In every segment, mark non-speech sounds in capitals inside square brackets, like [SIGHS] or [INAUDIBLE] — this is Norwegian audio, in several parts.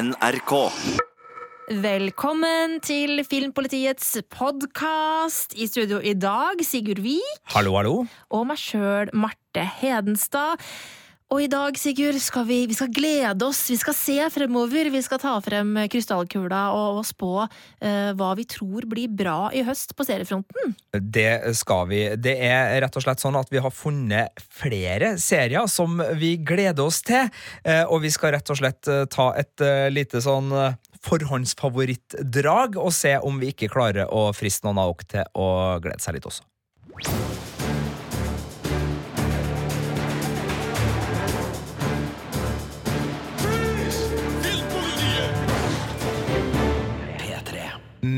NRK. Velkommen til Filmpolitiets podkast. I studio i dag Sigurd Vik Hallo, hallo. og meg sjøl, Marte Hedenstad. Og i dag, Sigurd, skal vi, vi skal glede oss. Vi skal se fremover. Vi skal ta frem krystallkula og, og spå eh, hva vi tror blir bra i høst på seriefronten. Det skal vi. Det er rett og slett sånn at vi har funnet flere serier som vi gleder oss til. Eh, Og vi skal rett og slett eh, ta et eh, lite sånn eh, forhåndsfavorittdrag og se om vi ikke klarer å friste noen av dere til å glede seg litt også.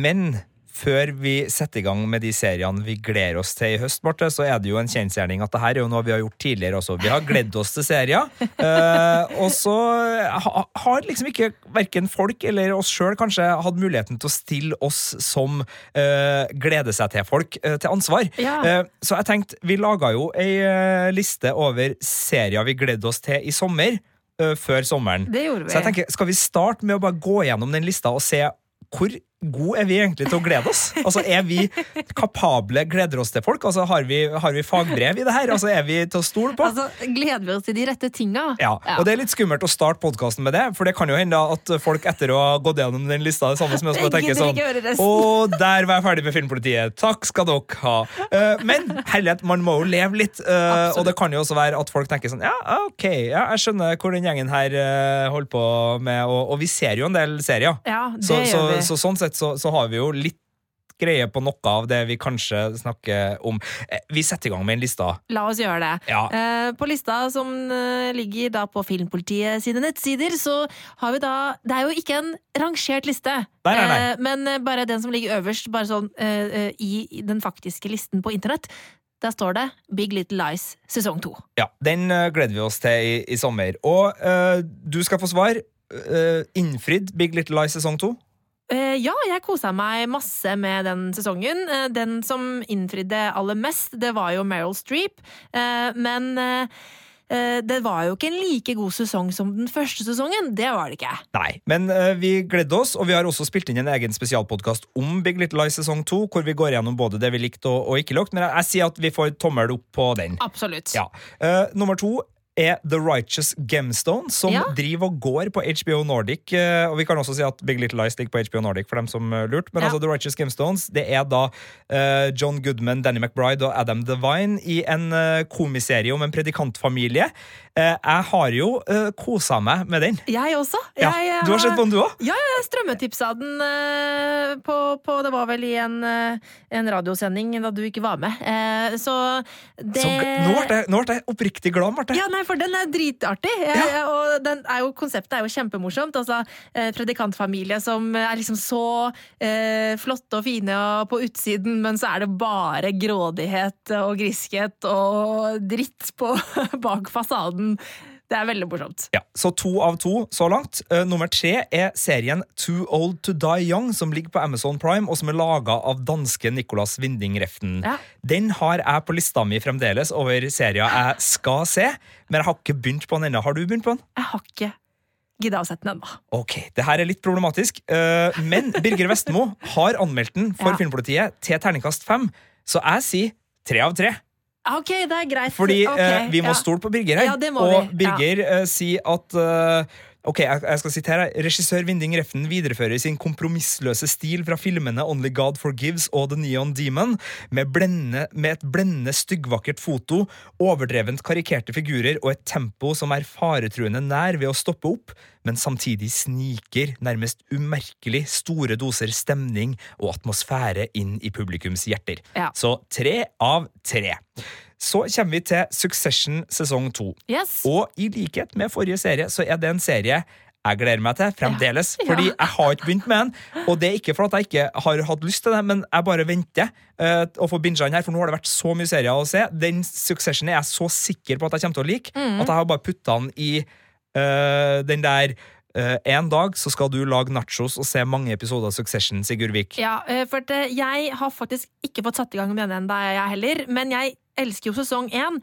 Men før vi setter i gang med de seriene vi gleder oss til i høst, Marte, så er det jo en kjensgjerning at det her er jo noe vi har gjort tidligere også. Vi har gledd oss til serier, [LAUGHS] eh, og så ha, har liksom ikke verken folk eller oss sjøl kanskje hatt muligheten til å stille oss som eh, gleder seg til-folk eh, til ansvar. Ja. Eh, så jeg tenkte, vi laga jo ei eh, liste over serier vi gledde oss til i sommer. eh, før sommeren. Det gjorde vi. Så jeg tenker, Skal vi starte med å bare gå gjennom den lista og se hvor gode er vi egentlig til å glede oss? Altså, Er vi kapable gleder oss til folk? Altså, Har vi, har vi fagbrev i det her? Altså, Er vi til å stole på? Altså, gleder vi oss til de rette tinga? Ja, og Det er litt skummelt å starte podkasten med det, for det kan jo hende at folk etter å ha gått gjennom den lista sammen som oss bare tenker sånn. Å, der var jeg ferdig med Filmpolitiet. Takk skal dere ha. Eh, men herlighet, man må jo leve litt. Absolutt. og det kan jo også være at folk tenker sånn Ja, ok, ja, jeg skjønner hvor den gjengen her eh, holder på med, og, og vi ser jo en del serier. Ja, det Så, så, gjør vi. så sånn sett så, så har vi jo litt greie på noe av det vi kanskje snakker om. Eh, Vi setter i gang med en liste. La oss gjøre det. Ja. Eh, på lista som eh, ligger da på Filmpolitiet sine nettsider, så har vi da Det er jo ikke en rangert liste, Nei, nei, nei. Men bare den som ligger øverst, bare sånn i den faktiske listen på internett. Der står det Big Little Lies sesong to. Ja, Den gleder vi oss til i, i sommer. Og uh, du skal få svar. Uh, innfridd Big Little Lies sesong to. Eh, ja, jeg kosa meg masse med den sesongen. Eh, den som innfridde aller mest, det var jo Meryl Streep. Eh, men det var jo ikke en like god sesong som den første sesongen. Det var det ikke. Nei, men vi gledde oss, og vi har også spilt inn en egen spesialpodkast om Big Little Lies sesong to, hvor vi går gjennom både det vi likte og, og ikke likte. Men jeg, jeg sier at vi får tommel opp på den. Absolutt. Ja. Nummer to er The Righteous Gemstone, som Ja. driver og går på HBO Nordic. eh, og vi kan også si at Big Little Lies ligger på HBO Nordic, for dem som lurt, lurte. Men Ja. altså The Righteous Gemstones det er da eh, John Goodman, Danny McBride og Adam Devine i en uh, komiserie om en predikantfamilie. Eh, jeg har jo uh, kosa meg med den. Jeg også. Ja. Jeg, eh, Du har sett på den, du òg? Ja, jeg strømmetipsa den eh, på, på Det var vel i en, eh, en radiosending da du ikke var med. Eh, så det Så Nå ble jeg, oppriktig glad, Marte. Ja, nei, for den er dritartig. Ja. Og den er jo, konseptet er jo kjempemorsomt. Altså, eh, predikantfamilie som er liksom så eh, flotte og fine og på utsiden, men så er det bare grådighet og griskhet og dritt på, [LAUGHS] bak fasaden. Det er veldig morsomt. Ja, Så to av to så langt. Uh, nummer tre er serien Too Old To Die Young, som ligger på Amazon Prime, og som er laga av danske Nicolas Winding Reften. Ja. Den har jeg på lista mi fremdeles over serier jeg skal se, men jeg har ikke begynt på den ennå. Har du begynt på den? Jeg har ikke gidda å sette den ennå. Ok, det her er litt problematisk, uh, men Birger Vestmo har anmeldt den for Ja. Filmpolitiet til terningkast fem, så jeg sier tre av tre. Ok, det er greit. Fordi okay, eh, vi må ja. stole på Birger her. Ja, og vi, ja. Birger eh, sier at eh, Ok, jeg, skal sitere. Regissør Vinding Reften viderefører sin kompromissløse stil fra filmene Only God Forgives og The Neon Demon, med, blendende, med et blendende styggvakkert foto, overdrevent karikerte figurer og et tempo som er faretruende nær ved å stoppe opp, men samtidig sniker nærmest umerkelig store doser stemning og atmosfære inn i publikums hjerter. Ja. Så tre av tre. Så kommer vi til Succession sesong to. Yes. Og i likhet med forrige serie, så er det en serie jeg gleder meg til fremdeles. Ja. Fordi jeg har ikke begynt med den. Og det er ikke for at jeg ikke har hatt lyst til det, men jeg bare venter uh, å få binga den her, for nå har det vært så mye serier å se. Den Succession er jeg så sikker på at jeg kommer til å like, Mm. at jeg har bare putta den i eh, den der uh, En dag så skal du lage nachos og se mange episoder av Succession, Sigurd Vik. Ja, uh, for eh, jeg har faktisk ikke fått satt i gang med den ennå, jeg heller. Men jeg elsker jo sesong én,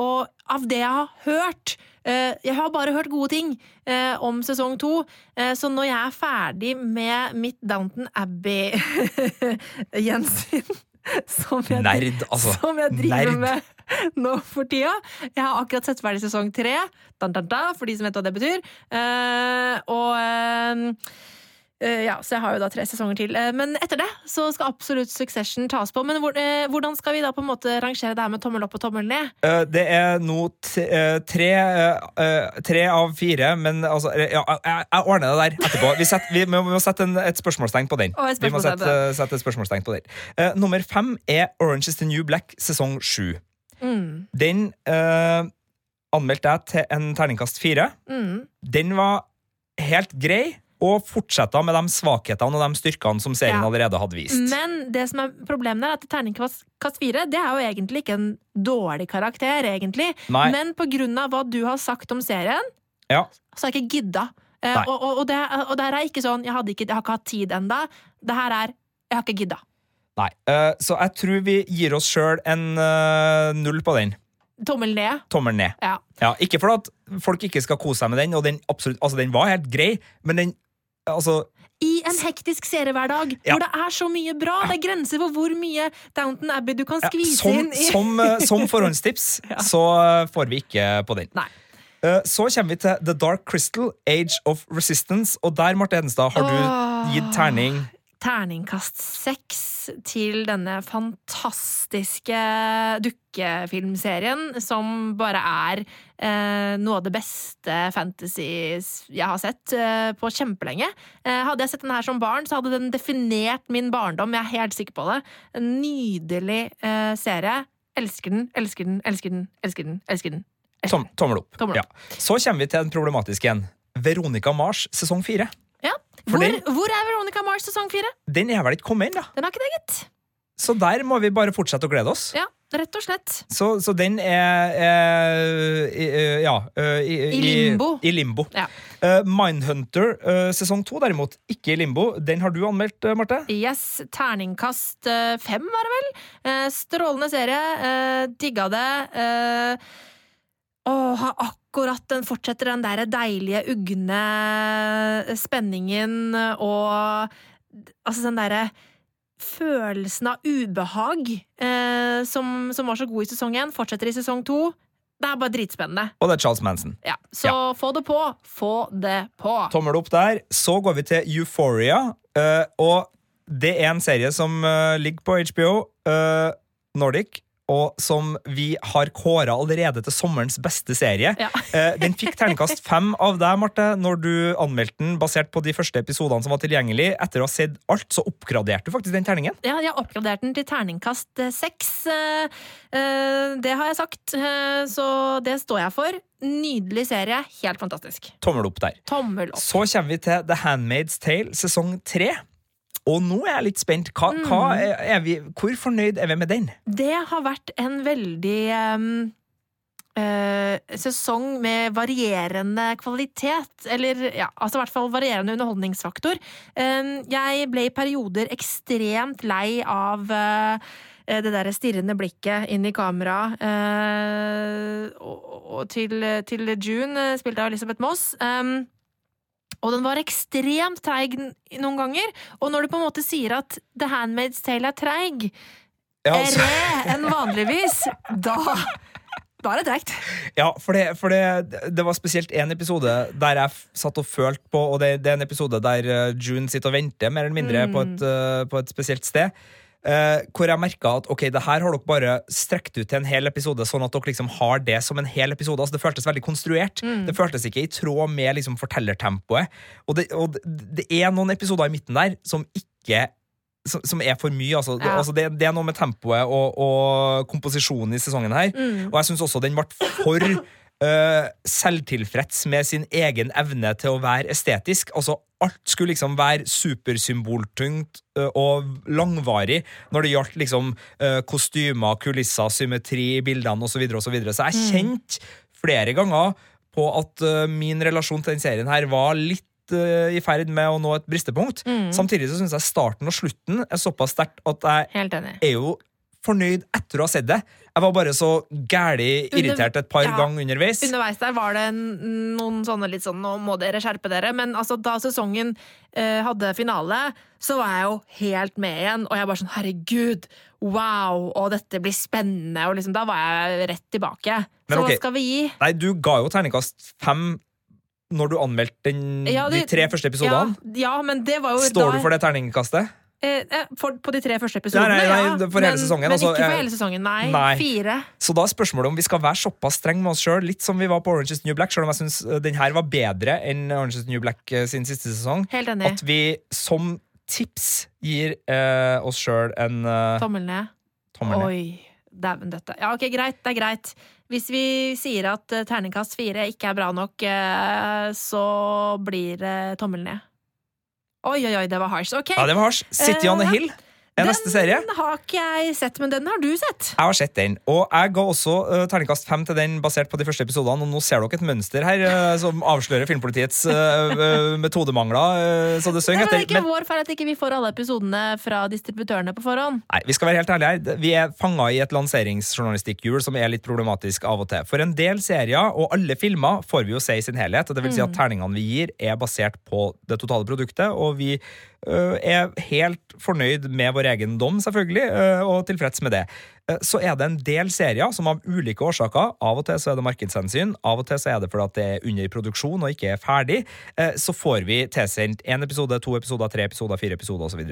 og av det jeg har hørt Jeg har bare hørt gode ting om sesong to, så når jeg er ferdig med mitt Downton Abbey-gjensyn [LAUGHS] [LAUGHS] som, jeg- Nerd, altså. som jeg driver Nerd. med [LAUGHS] nå for tida. Jeg har akkurat sett ferdig sesong tre, for de som vet hva det betyr. Uh, og eh, ja, Så jeg har jo da tre sesonger til. Uh, men etter det så skal absolutt Succession tas på. Men hvor, hvordan skal vi da på en måte rangere det her med tommel opp og tommel ned? Det er nå tre, tre av fire, men altså ja, jeg, jeg ordner det der etterpå. Vi, set, vi, må, vi må sette en, et spørsmålstegn på den. Et Vi må sette, sette et spørsmålstegn på den. Nummer fem er Orange is the New Black sesong sju. Mm, Den eh, anmeldte jeg til en terningkast fire. mm. Den var helt grei, og fortsetta med de svakhetene og de styrkene som serien Ja. allerede hadde vist. Men det som er problemet er at terningkast kast fire det er jo egentlig ikke en dårlig karakter, egentlig. Nei. Men av hva du har sagt om serien, Ja. så har jeg ikke gidda. Eh, og, og, og, det, og det her er ikke sånn jeg, ikke, jeg har ikke hatt tid enda Det her er jeg har ikke gidda. Nei. Eh, så jeg tror vi gir oss sjøl en eh, null på den. Tommel ned. Tommel ned. Ja. Ja, ikke for at folk ikke skal kose seg med den, og den, absolutt, altså, den var helt grei, men den Altså, I en hektisk seriehverdag Ja. hvor det er så mye bra. Det er grenser for hvor mye Downton Abbey du kan ja, skvise som, inn i som, eh, som [LAUGHS] forhåndstips Ja. så får vi ikke på den. Nei. Så kommer vi til The Dark Crystal, Age of Resistance, og der, Marte Hedenstad, har du gitt terning Terningkast seks til denne fantastiske dukkefilmserien, som bare er eh, noe av det beste fantasy jeg har sett eh, på kjempelenge. Eh, hadde jeg sett den her som barn, så hadde den definert min barndom. Jeg er helt sikker på det. En nydelig eh, serie. Elsker den, elsker den, elsker den, elsker den. elsker den. elsker Tom, tommel opp. Tommel opp. Ja. Så kommer vi til den problematiske igjen. Veronica Mars sesong fire. Hvor, den- hvor er Veronica Mars sesong fire? Den er vel ikke kommet da. Den har ikke det, gitt. Så der må vi bare fortsette å glede oss. Ja, rett og slett. Så, så den er, er i- i- Ja. eh, I, I limbo. I, limbo. Ja. Uh, Mindhunter uh, sesong to, derimot, ikke i limbo. Den har du anmeldt, eh, Marte? Yes, terningkast uh, fem, var det vel? Eh, strålende serie. eh, digga det. Åh, har akkurat den fortsetter den der deilige, ugne spenningen og Altså den derre følelsen av ubehag eh, som, som var så god i sesong én, fortsetter i sesong to. Det er bare dritspennende. Og det er Charles Manson. Ja, så få det på. Få det på. Tommel opp der. Så går vi til Euphoria. eh, og det er en serie som eh, ligger på HBO eh, Nordic. Og som vi har kåra allerede til sommerens beste serie. Ja. [LAUGHS] Eh, den fikk terningkast fem av deg, Marte, når du anmeldte den basert på de første episodene som var tilgjengelig. Etter å ha sett alt, så oppgraderte du faktisk den terningen. Ja, jeg oppgraderte den til terningkast eh, seks. Eh, Det har jeg sagt, så det står jeg for. Nydelig serie. Helt fantastisk. Tommel opp der. Tommel opp. Så kommer vi til The Handmaid's Tale sesong tre. Og nå er jeg litt spent. Hva, Mm. hva er vi, hvor fornøyd er vi med den? Det har vært en veldig um, uh, sesong med varierende kvalitet. Eller ja, altså i hvert fall varierende underholdningsfaktor. Um, jeg ble i perioder ekstremt lei av uh, det der stirrende blikket inn i kamera. eh, og, og til, til June, spilt av Elisabeth Moss. Um, og den var ekstremt treig noen ganger. Og når du på en måte sier at The Handmaid's Tale er treig, Ja, er altså- det enn vanligvis, da Da er det treigt. Ja, for, det, for det, det var spesielt én episode der jeg satt og følte på Og det, det er en episode der eh, June sitter og venter mer eller mindre på, et, eh, på et spesielt sted. Eh, hvor jeg merka at ok, det her har dere bare strekt ut til en hel episode, sånn at dere liksom har det som en hel episode. Altså, det føltes veldig konstruert. Det føltes ikke i tråd med liksom, fortellertempoet. Og, det, og det, er noen episoder i midten der som ikke som, som er for mye. Altså, det, Ja. altså det, det er noe med tempoet og, og komposisjonen i sesongen her. Mm. Og jeg syns også den ble for Uh, selvtilfreds med sin egen evne til å være estetisk. Altså Alt skulle liksom være supersymboltungt og langvarig når det gjaldt liksom kostymer, kulisser, symmetri i bildene osv. Så, videre, og så, så jeg kjente flere ganger på at min relasjon til den serien her var litt i ferd med å nå et bristepunkt. Mm. Samtidig så syns jeg starten og slutten er såpass sterkt at jeg er jo fornøyd etter å ha sett det. Jeg var bare så gæli irritert et par ja. ganger underveis. Underveis der var det noen sånne litt sånn 'nå må dere skjerpe dere', men altså, da sesongen eh, hadde finale, så var jeg jo helt med igjen, og jeg bare sånn 'herregud', wow, og dette blir spennende, og liksom, da var jeg rett tilbake. Men så okay. hva skal vi gi? Nei, du ga jo terningkast fem når du anmeldte den, Ja, de tre første episodene. Ja, ja, men det var jo Står da, du for det terningkastet? Eh, eh, for, på de tre første episodene, Nei, nei, nei, ja. hele men, sesongen, Men altså, ikke for hele sesongen, nei. Nei. Fire. Så da er spørsmålet om vi skal være såpass streng med oss sjøl, litt som vi var på Orange is New Black, selv om jeg syns den her var bedre enn Orange is New Black eh, sin siste sesong. Helt enig. At vi som tips gir eh, oss sjøl en uh, Tommel ned. tommel ned. Oi, dæven døtte. Ja, ok, greit, det er greit. Hvis vi sier at eh, terningkast fire ikke er bra nok, eh, så blir det tommel ned. Oi, oi, oi, det var harsh. Ok, Ja, det var hars, City on a Eh, Hill er neste serie. den har ikke jeg sett, men den har du sett. Jeg har sett den, og jeg ga også uh, terningkast fem til den basert på de første episodene. Og nå ser dere et mønster her uh, som avslører Filmpolitiets uh, metodemangler. så det synger men det er ikke Men vår feil at ikke vi får alle episodene fra distributørene på forhånd. nei, vi skal være helt ærlige her. Vi er fanga i et lanseringsjournalistikkhjul som er litt problematisk av og til. For en del serier og alle filmer får vi jo se i sin helhet. og det vil si at terningene vi gir, er basert på det totale produktet, og vi er helt fornøyd med vår egen dom, selvfølgelig, uh, og tilfreds med det. Uh, Så er det en del serier som av ulike årsaker, av og til så er det markedshensyn, av og til så er det fordi at det er under produksjon og ikke er ferdig, så får vi tilsendt én episode, to episoder, tre episoder, fire episoder osv.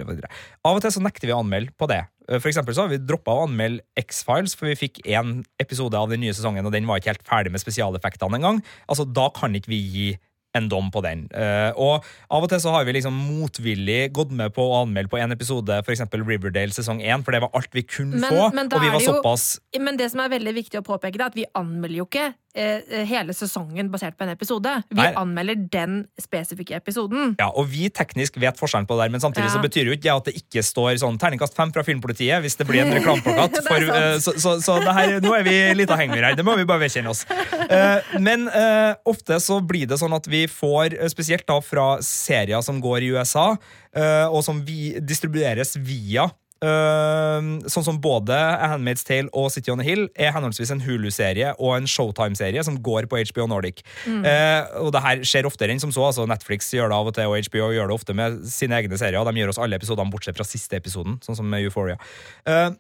Av og til så nekter vi å anmelde på det. For eksempel så har vi droppa å anmelde X-Files, for vi fikk én episode av den nye sesongen, og den var ikke helt ferdig med spesialeffektene engang. Altså, da kan ikke vi gi en dom på den. Eh, og av og til så har vi liksom motvillig gått med på å anmelde på en episode, f.eks. Riverdale sesong 1, for det var alt vi kunne Men- få, men og vi var jo- såpass Men det som er veldig viktig å påpeke, det er at vi anmelder jo ikke hele sesongen basert på en episode. Vi Nei. anmelder den spesifikke episoden. Ja, og vi teknisk vet forskjellen på det der, men samtidig Ja. så betyr jo ikke det at det ikke står sånn terningkast fem fra Filmpolitiet hvis det blir en [LAUGHS] reklameplakat. Det eh, så så, så det her, nå er vi litt hengemyr her. Det må vi bare vedkjenne oss. Uh, men uh, ofte så blir det sånn at vi får, eh, spesielt da fra serier som går i USA, eh, og som vi distribueres via eh, sånn som både A Handmaid's Tale og City on a Hill er henholdsvis en Hulu-serie og en Showtime-serie som går på HBO Nordic. Eh, og det her skjer oftere enn som så. altså Netflix gjør det av og til, og HBO gjør det ofte med sine egne serier. og De gjør oss alle episodene bortsett fra siste episoden, sånn som med Euphoria. Uh,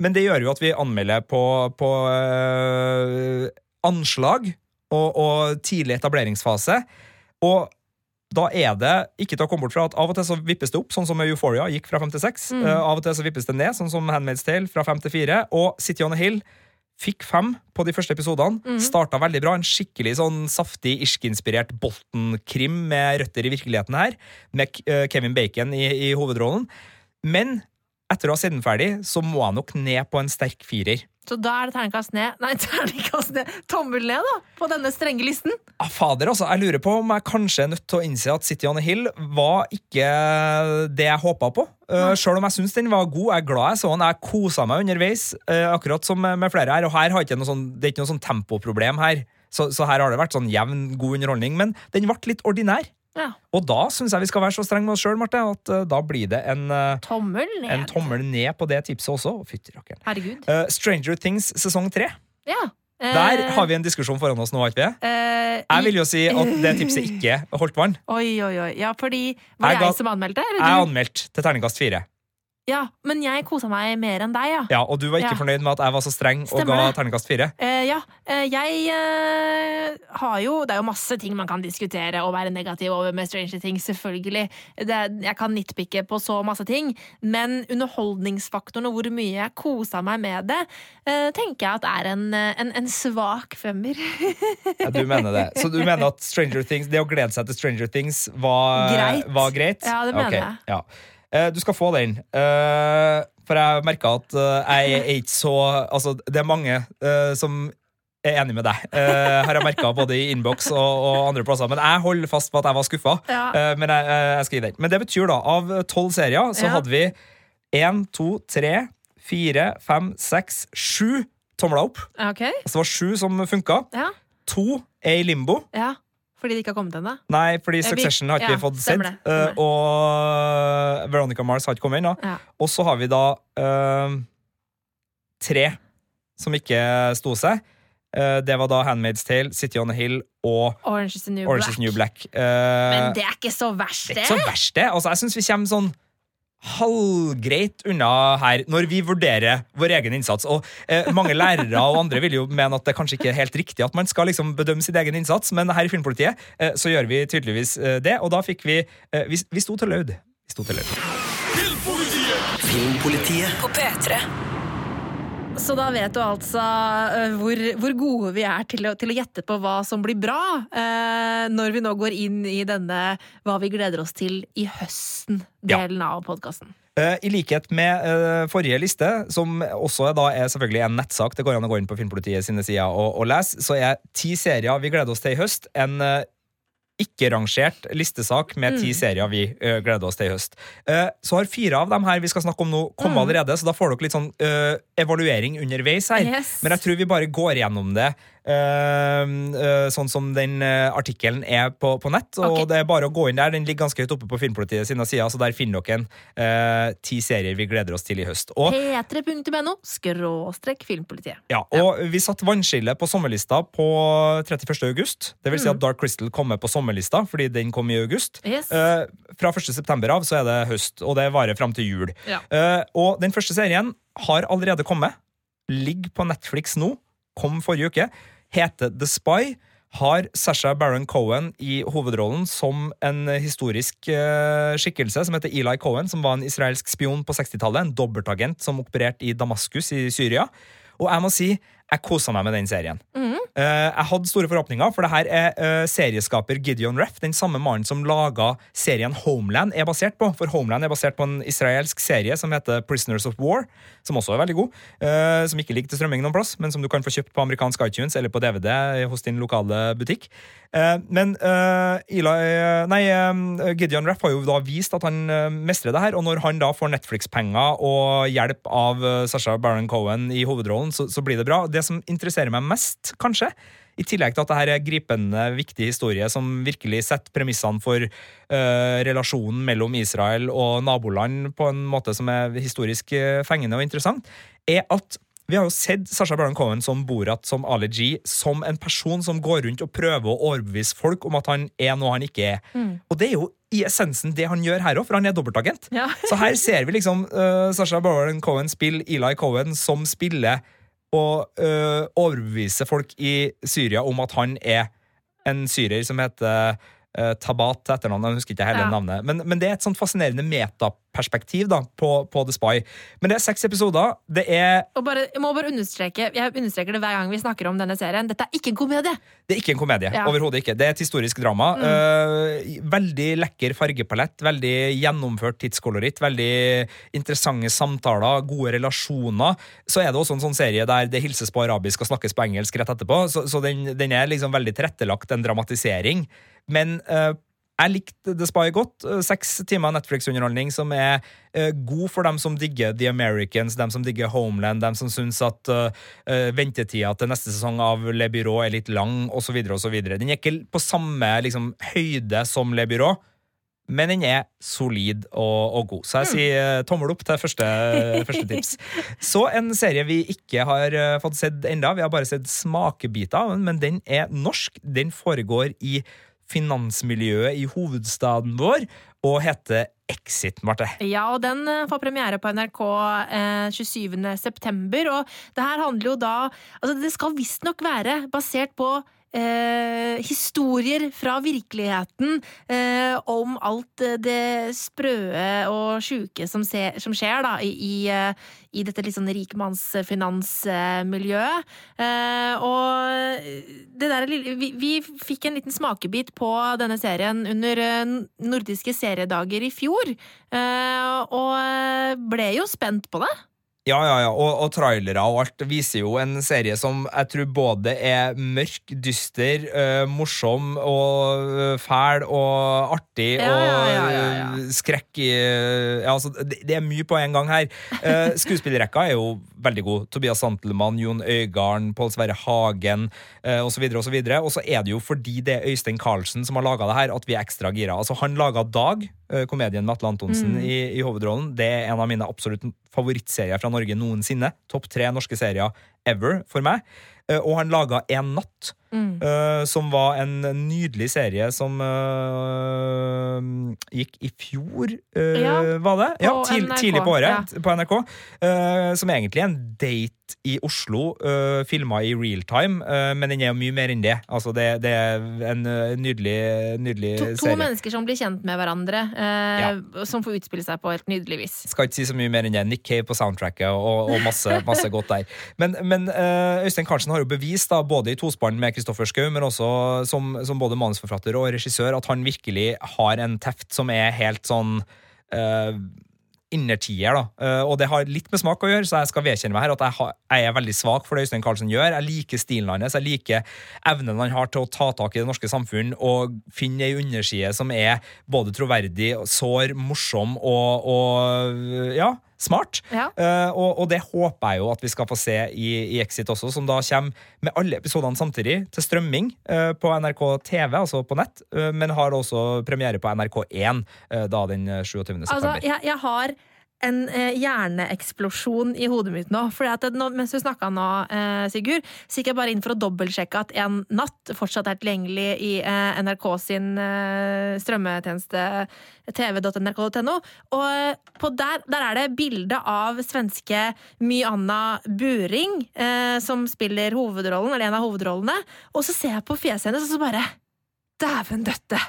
men det gjør jo at vi anmelder på, på eh, anslag og, og tidlig etableringsfase. Og da er det ikke til å komme bort fra at av og til så vippes det opp, sånn som Euphoria gikk fra 5 til 6. Mm. Uh, av og til så vippes det ned, sånn som Handmaid's Tale fra 5 til 4. Og City on a Hill fikk fem på de første episodene. Mm. Starta veldig bra. En skikkelig sånn saftig, irsk-inspirert Bolton-krim med røtter i virkeligheten her, med uh, Kevin Bacon i, i hovedrollen. Men etter å ha sett den ferdig, så må jeg nok ned på en sterk firer. Så da er det terningkast ned. Nei, [LAUGHS] terningkast ned. Tommel ned, da! På denne strenge listen. Ah, fader, altså. Jeg lurer på om jeg kanskje er nødt til å innse at City on a Hill var ikke det jeg håpa på. Uh, Sjøl om jeg syns den var god. Jeg er glad jeg så den. Jeg kosa meg underveis, uh, akkurat som med, med flere her. Og her har ikke noe sånn, det er ikke noe sånn tempoproblem her. Så, så her har det vært sånn jevn, god underholdning. Men den ble litt ordinær. Ja. Og da syns jeg vi skal være så strenge med oss sjøl, Marte, at uh, da blir det en, uh, Tommel ned. en tommel ned på det tipset også. Fytti rakkeren. Herregud. Eh, Stranger Things sesong tre. Ja. Der har vi en diskusjon foran oss nå, har ikke vi? Jeg vil jo si at det tipset ikke holdt vann. Oi, oi, oi. Ja, fordi Var det jeg jeg som anmeldte? Eller Jeg anmeldte til terningkast fire. Ja, men jeg kosa meg mer enn deg, ja. Ja, og du var ikke Ja. fornøyd med at jeg var så streng og Stemmer ga terningkast fire? Uh, ja, Uh, jeg uh, har jo Det er jo masse ting man kan diskutere og være negativ over med Stranger Things, selvfølgelig. Det, jeg kan nitpikke på så masse ting, men underholdningsfaktoren og hvor mye jeg kosa meg med det, tenker jeg at er en, en, en svak femmer. Ja, du mener det. Så du mener at Stranger Things, det å glede seg til Stranger Things var Greit. Var greit? Ja, det mener okay. jeg. Ja. Eh, Du skal få den. Eh, For jeg merka at eh, jeg er ikke så Altså, det er mange som som er enig med deg, Uh, har jeg merka både i innboks og, og andre plasser. Men jeg holder fast på at jeg var skuffa. Ja. Uh, Men jeg, jeg skal gi den. Men det betyr da, av tolv serier, så Ja. hadde vi én, to, tre, fire, fem, seks, sju tomler opp. Okay. Altså det var sju som funka. ja, To er i limbo. ja. Fordi det ikke har kommet ennå? Nei, fordi Succession har ikke ja, vi fått sett. det, eh, og Veronica Mars har ikke kommet ennå. Ja. Og så har vi da uh, tre som ikke sto seg. Eh, det var da Handmaid's Tale, City on a Hill og Orange is the New Orange Black. is New Black. Men det er ikke så verst, det det. er ikke så verst, det. Altså, jeg syns vi kommer sånn halvgreit unna her når vi vurderer vår egen innsats. Og eh, Mange lærere og andre vil jo mene at det kanskje ikke er helt riktig at man skal liksom bedømme sin egen innsats, men her i Filmpolitiet eh, så gjør vi tydeligvis eh, det, og da fikk vi eh, Vi, vi sto til laud. Filmpolitiet. Filmpolitiet På P3. Så da vet du altså øh, hvor, hvor gode vi er til å, til å gjette på hva som blir bra, eh, når vi nå går inn i denne Hva vi gleder oss til i høsten-delen av podkasten. Eh, I likhet med eh, forrige liste, som også da er selvfølgelig en nettsak, det går an å gå inn på Filmpolitiet sine sider og, og lese, så er ti serier vi gleder oss til i høst, en eh, ikke-rangert listesak med ti serier vi uh, gleder oss til i høst. Uh, så har fire av dem her vi skal snakke om nå, kommet allerede, så da får dere litt sånn uh, evaluering underveis her. Yes. Men jeg tror vi bare går gjennom det sånn som den uh, artikkelen er på, på nett. Og Ok. det er bare å gå inn der. Den ligger ganske høyt oppe på Filmpolitiet sine sider, så der finner dere en eh, ti serier vi gleder oss til i høst. Og P3.no skråstrek filmpolitiet. ja, og vi satt vannskille på sommerlista på 31. august. Det vil si Mm. at Dark Crystal kommer på sommerlista, fordi den kom i august. Yes. Uh, fra 1. september av så er det høst, og det varer fram til jul. Ja. Uh, og den første serien har allerede kommet. Ligger på Netflix nå. Kom forrige uke. Heter The Spy. Har Sasha Baron Cohen i hovedrollen som en historisk eh, skikkelse som heter Eli Cohen, som var en israelsk spion på 60-tallet. En dobbeltagent som opererte i Damaskus i Syria. Og jeg må si, jeg kosa meg med den serien. Mm. Uh, jeg hadde store forhåpninger, for det her er uh, serieskaper Gideon Reff, den samme mannen som laga serien Homeland, er basert på. For Homeland er basert på en israelsk serie som heter Prisoners of War, som også er veldig god. Uh, som ikke ligger til strømming noen plass, men som du kan få kjøpt på amerikansk iTunes eller på DVD hos din lokale butikk. Men Eli, nei, Gideon Reff har jo da vist at han mestrer det her, og når han da får Netflix-penger og hjelp av Sasha Baron Cohen i hovedrollen, så, så blir det bra. Det som interesserer meg mest, kanskje, i tillegg til at dette er gripende, viktig historie som virkelig setter premissene for uh, relasjonen mellom Israel og naboland på en måte som er historisk eh, fengende og interessant, er at vi har jo sett Sasha Baron Cohen som Borat, som Ali G, som en person som går rundt og prøver å overbevise folk om at han er noe han ikke er. Og det er jo i essensen det han gjør her òg, for han er dobbeltagent. Ja. Så her ser vi liksom uh, Sasha Baron Cohen spille Eli Cohen, som spiller og øh, overbevise folk i Syria om at han er en syrer som heter uh, Tabat etter etternavn. Jeg husker ikke hele Ja. navnet. Men, men det er et sånn fascinerende metaperspektiv da, på, på The Spy. Men det er seks episoder. Det er, Og bare, jeg må bare understreke Jeg understreker det hver gang vi snakker om denne serien. Dette er ikke en komedie! det er ikke en komedie. Ja. Overhodet ikke. Det er et historisk drama. Uh, veldig lekker fargepalett, veldig gjennomført tidskoloritt, veldig interessante samtaler, gode relasjoner. Så er det også en sånn serie der det hilses på arabisk og snakkes på engelsk rett etterpå, så, så den, den er liksom veldig tilrettelagt en dramatisering. Men uh, jeg likte The Spy godt. Eh, Seks timer Netflix-underholdning som er uh, god for dem som digger The Americans, dem som digger Homeland, dem som syns at uh, ventetida til neste sesong av Le Byrå er litt lang, osv. osv. Den er ikke på samme liksom, høyde som Le Byrå. Men den er solid og, og god. Så jeg sier eh, tommel opp til første, [LAUGHS] første tips. Så en serie vi ikke har fått sett enda Vi har bare sett smakebiter men den er norsk. Den foregår i finansmiljøet i hovedstaden vår og heter Exit, Marte. Ja, og den eh, får premiere på NRK eh, 27. september. Og det her handler jo da Altså, det skal visstnok være basert på Eh, historier fra virkeligheten eh, om alt eh, det sprøe og sjuke som, som skjer da, i, i, eh, dette litt sånn rikmannsfinansmiljøet. Eh, og det der, vi, vi fikk en liten smakebit på denne serien under eh, nordiske seriedager i fjor, og ble jo spent på det. Ja, ja, ja, og, og trailere og alt viser jo en serie som jeg tror både er mørk, dyster, øh, morsom og fæl og artig Ja, ja, ja, ja, ja. og øh, skrekk i ja, altså, det, det er mye på en gang her. Uh, [LAUGHS] skuespillerrekka er jo veldig god. Tobias Santelmann, Jon Øygarden, Pål Sverre Hagen uh, osv. Og så videre. Og så er det jo fordi det er Øystein Carlsen som har laga det her, at vi er ekstra gira. Altså, han laga Dag eh, komedien med Atle Antonsen Mm. i, i hovedrollen. Det er en av mine absolutt favorittserier fra Norge noensinne. Topp tre norske serier ever for meg. Eh, og han laga En natt, Mm. uh, som var en nydelig serie som uh, gikk i fjor, uh, Ja, var det? Ja, på tidlig, på året, ja. på NRK. som egentlig er en date i Oslo, uh, filma i real time, uh, men den er jo mye mer enn det. Altså, det, det er en uh, nydelig, nydelig To, to serie. mennesker som blir kjent med hverandre, eh, som får utspille seg på helt nydelig vis. Skal ikke si så mye mer enn det. Nick Cave på soundtracket og, og masse, masse godt der. Men, men eh, Øystein Karlsen har jo bevist, da, både i tospann med Kristoffer Schou, men også som, som både manusforfatter og regissør, at han virkelig har en teft som er helt sånn eh, innertier, da. Eh, og det har litt med smak å gjøre, så jeg skal vedkjenne meg her at jeg, har, jeg er veldig svak for det Øystein Carlsen gjør. Jeg liker stilen hans, jeg liker evnen han har til å ta tak i det norske samfunn og finne ei underside som er både troverdig, sår, morsom og, og ja, smart. Ja. Uh, og, og det håper jeg jo at vi skal få se i, i Exit også, som da kommer med alle episodene samtidig til strømming uh, på NRK TV, altså på nett, uh, men har også premiere på NRK1 eh, da den 27. Altså, september. jeg, jeg har en eh, hjerneeksplosjon i hodet mitt nå. Det, Mens du snakka nå, eh, Sigurd, så gikk jeg bare inn for å dobbeltsjekke at En natt fortsatt er tilgjengelig i eh, NRK sin strømmetjeneste tv.nrk.no. Og der, der er det bilde av svenske My Anna Buring, som spiller hovedrollen, eller en av hovedrollene. Og så ser jeg på fjeset hennes, og så bare Dæven døtte!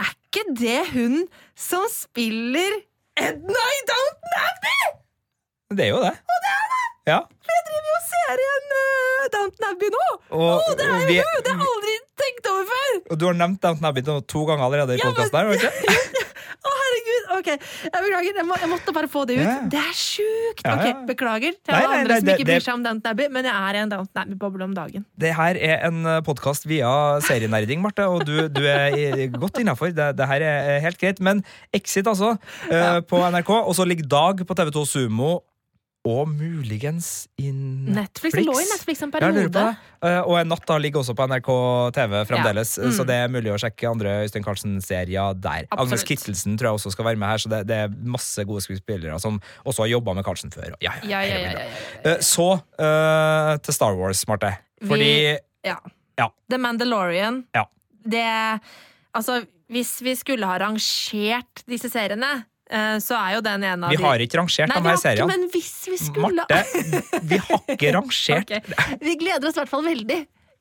Er ikke det hun som spiller Edna i Downton Abbey! Det er jo det. Og det er det! Ja. For Jeg driver jo og ser igjen uh, Downton Abbey nå! Og, Og, det er jo vi, hun! Det har jeg aldri tenkt over før! og du har nevnt Downton Abbey to ganger allerede i Ja, podkasten her, [LAUGHS] har du ikke? Å, herregud! Ok, jeg beklager. Jeg, må, jeg måtte bare få det ut. Ja. Det er sjukt! Ja, Ok, ja. Beklager til alle andre som ikke det- bryr seg om Downton Abbey, men jeg er i en Downton Abbey-boble om dagen. Det her er en podkast via serienerding, Marte, og du, du er i- godt innafor. Det, det her er helt greit. Men Exit, altså, eh, på NRK. Og så ligger Dag på TV2 Sumo. Og muligens i Netflix. Det lå i Netflix en Ja, periode. det. Eh, og En natt da ligger også på NRK TV fremdeles, Ja. Mm. så det er mulig å sjekke andre Øystein Carlsen-serier der. Absolutt. Agnes Kittelsen tror jeg også skal være med her, så det, det er masse gode skuespillere som også har jobba med Carlsen før. Ja, Ja, ja, ja, ja, ja. Så uh, til Star Wars, Marte. Fordi ja. Ja. The Mandalorian. Ja. Det Altså, hvis vi skulle ha rangert disse seriene, så er jo den en av de vi har ikke rangert Nei, de vi her har ikke, men hvis vi skulle Marte, vi har ikke [LAUGHS] rangert okay. Vi gleder oss i hvert fall veldig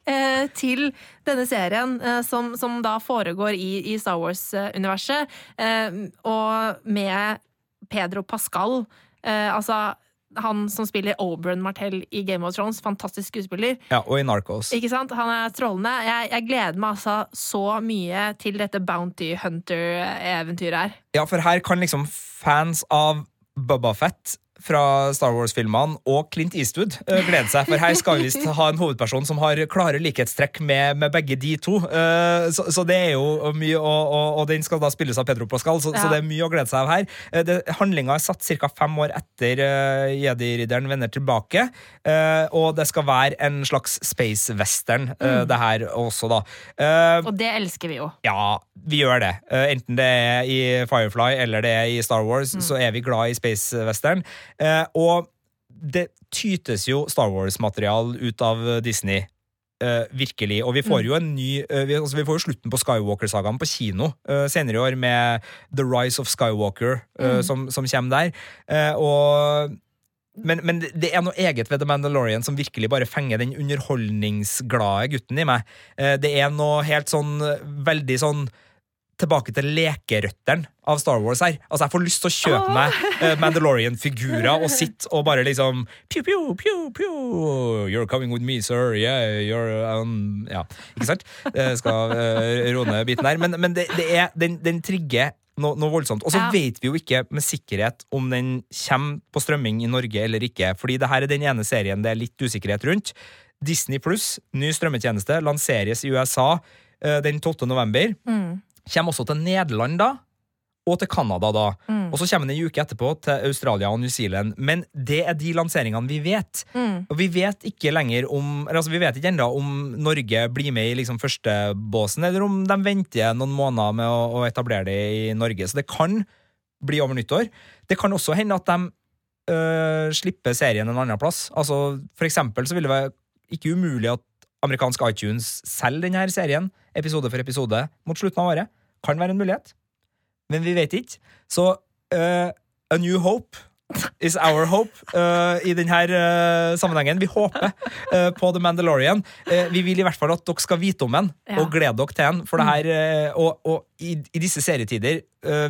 eh, til denne serien, eh, som, som da foregår i, i Star Wars-universet, eh, og med Pedro Pascal. Eh, altså han som spiller Oberyn Martell i Game of Thrones. Fantastisk skuespiller. Ja, og i Narcos. Ikke sant? Han er strålende. Jeg, jeg gleder meg altså så mye til dette Bounty Hunter-eventyret her. Ja, for her kan liksom fans av Bubba Fett fra Star Wars-filmene og Clint Eastwood eh, glede seg, for her skal vi visst ha en hovedperson som har klare likhetstrekk med, med begge de to. Eh, så, så det er jo mye, og, og, og den skal da spilles av Pedro Pascal, så, Ja. så det er mye å glede seg av her. Uh, handlinga er satt ca. fem år etter uh, Jedi-ridderen vender tilbake, eh, og det skal være en slags space western, mm. det her også, da. Eh, Og det elsker vi jo. ja, vi gjør det. Eh, enten det er i Firefly eller det er i Star Wars, så er vi glad i space western. Eh, og det tytes jo Star Wars-material ut av Disney. Uh, virkelig. Og vi får jo en ny uh, vi, altså vi får jo slutten på Skywalker-sagaen på kino uh, senere i år, med The Rise of Skywalker, Mm. som, som kommer der. Og men, men det- er noe eget ved The Mandalorian som virkelig bare fenger den underholdningsglade gutten i meg. Det er noe helt sånn veldig sånn tilbake til lekerøtteren av Star Wars her. Altså, jeg får lyst til å kjøpe meg eh, [LAUGHS] Mandalorian-figurer og sitte og bare liksom pew, pew, pew, pew. You're coming with me, sir. Yeah, you're um, Ja, ikke sant? Jeg skal uh, roe ned biten der. Men, men det, det er, den, den trigger noe, noe voldsomt. Og så Ja. vet vi jo ikke med sikkerhet om den kommer på strømming i Norge eller ikke, fordi det her er den ene serien det er litt usikkerhet rundt. Disney pluss, ny strømmetjeneste, lanseres i USA eh, den 12. november. Mm. Kommer også til Nederland da, og til Canada da. Og så kommer den en uke etterpå til Australia og New Zealand. Men det er de lanseringene vi vet. Og vi vet ikke lenger om altså Vi vet ikke ennå om Norge blir med i liksom førstebåsen, eller om de venter noen måneder med å, å etablere det i Norge. Så det kan bli over nyttår. Det kan også hende at de øh, slipper serien en annen plass. Altså, for eksempel så vil det være ikke umulig at amerikansk iTunes selger denne serien episode for episode mot slutten av året. Kan være en mulighet. Men vi vet ikke. Så uh, A New Hope is our hope uh, i denne uh, sammenhengen. Vi håper uh, på The Mandalorian. Vi vil i hvert fall at dere skal vite om den, Ja. og glede dere til den. For det her, øh, og, og i, i disse serietider,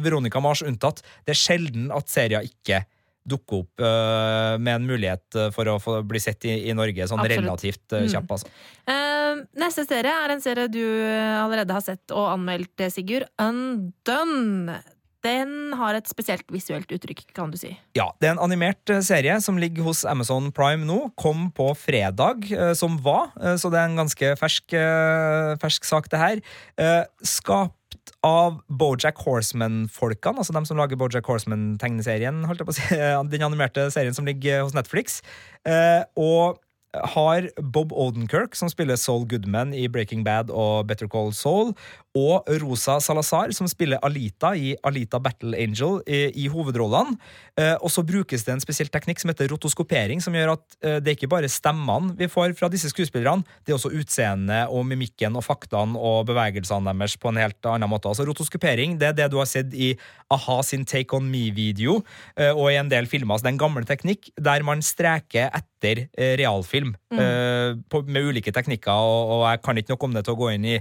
Veronica Mars unntatt, det er sjelden at serier ikke dukker opp uh, med en mulighet øh, for å få bli sett i, i Norge sånn Absolutt. relativt Mm. kjapp. Altså. Uh, neste serie er en serie du allerede har sett og anmeldt, eh, Sigurd. Undone. Den har et spesielt visuelt uttrykk, kan du si. Ja, Det er en animert eh, serie som ligger hos Amazon Prime nå. Kom på fredag, eh, som var, eh, så det er en ganske fersk, eh, fersk sak, det her. Eh, Skapt av Bojack Horseman-folkene, altså dem som lager Bojack Horseman-tegneserien, holdt jeg på å si, [LAUGHS] den animerte serien som ligger hos Netflix. Eh, Og har Bob Odenkirk, som spiller Saul Goodman i Breaking Bad og Better Call Saul, og Rosa Salazar, som spiller Alita i Alita Battle Angel, i, i hovedrollene. Eh, og så brukes det en spesiell teknikk som heter rotoskopering, som gjør at eh, det er ikke bare stemmene vi får fra disse skuespillerne, det er også utseendet og mimikken og faktaene og bevegelsene deres på en helt annen måte. Altså Rotoskopering det er det du har sett i a-ha sin Take On Me-video eh, og i en del filmer. Så det er en gammel teknikk der man streker etter eh, Mm. Uh, på, med ulike teknikker, og, og jeg kan ikke nok om det til å gå inn i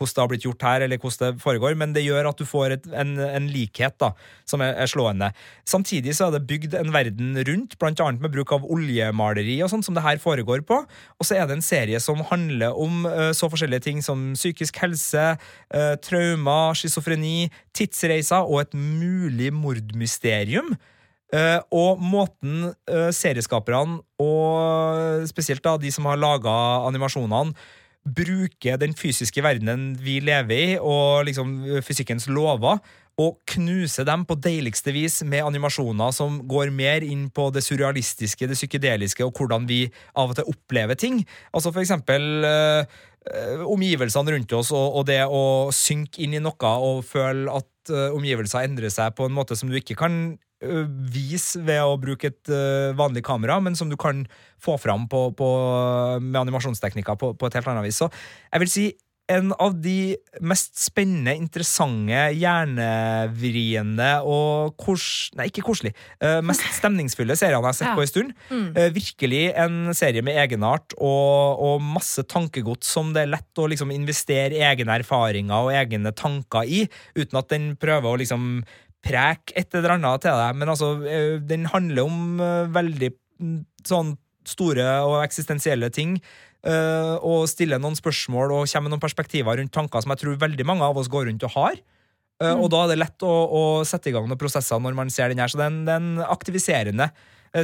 hvordan det har blitt gjort her, eller hvordan det foregår, men det gjør at du får et, en, en likhet da, som er, er slående. Samtidig så er det bygd en verden rundt, blant annet med bruk av oljemaleri og sånn, som det her foregår på. Og så er det en serie som handler om uh, så forskjellige ting som psykisk helse, uh, traumer, schizofreni, tidsreiser og et mulig mordmysterium. Eh, og måten uh, serieskaperne, og spesielt da de som har laga animasjonene, bruker den fysiske verdenen vi lever i, og liksom fysikkens lover, og knuser dem på deiligste vis med animasjoner som går mer inn på det surrealistiske, det psykedeliske, og hvordan vi av og til opplever ting. Altså for eksempel eh, eh, omgivelsene rundt oss, og, og det å synke inn i noe og føle at eh, omgivelser endrer seg på en måte som du ikke kan eh, vise ved å bruke et vanlig kamera, men som du kan få fram på, på, med animasjonsteknikker på, på et helt annet vis. Så jeg vil si en av de mest spennende, interessante, hjernevriende og kos... Nei, ikke koselig. mest [LAUGHS] stemningsfulle seriene jeg har sett Ja. på en stund. Mm. Virkelig en serie med egenart og, og masse tankegods som det er lett å liksom investere egne erfaringer og egne tanker i, uten at den prøver å liksom preke et eller annet til deg. Men altså, eh, den handler om eh, veldig mm, sånn store og eksistensielle ting. eh, og stiller noen spørsmål og kommer med noen perspektiver rundt tanker som jeg tror veldig mange av oss går rundt og har. Mm. Og da er det lett å, å sette i gang noen prosesser når man ser den her. Så det er en, det er en aktiviserende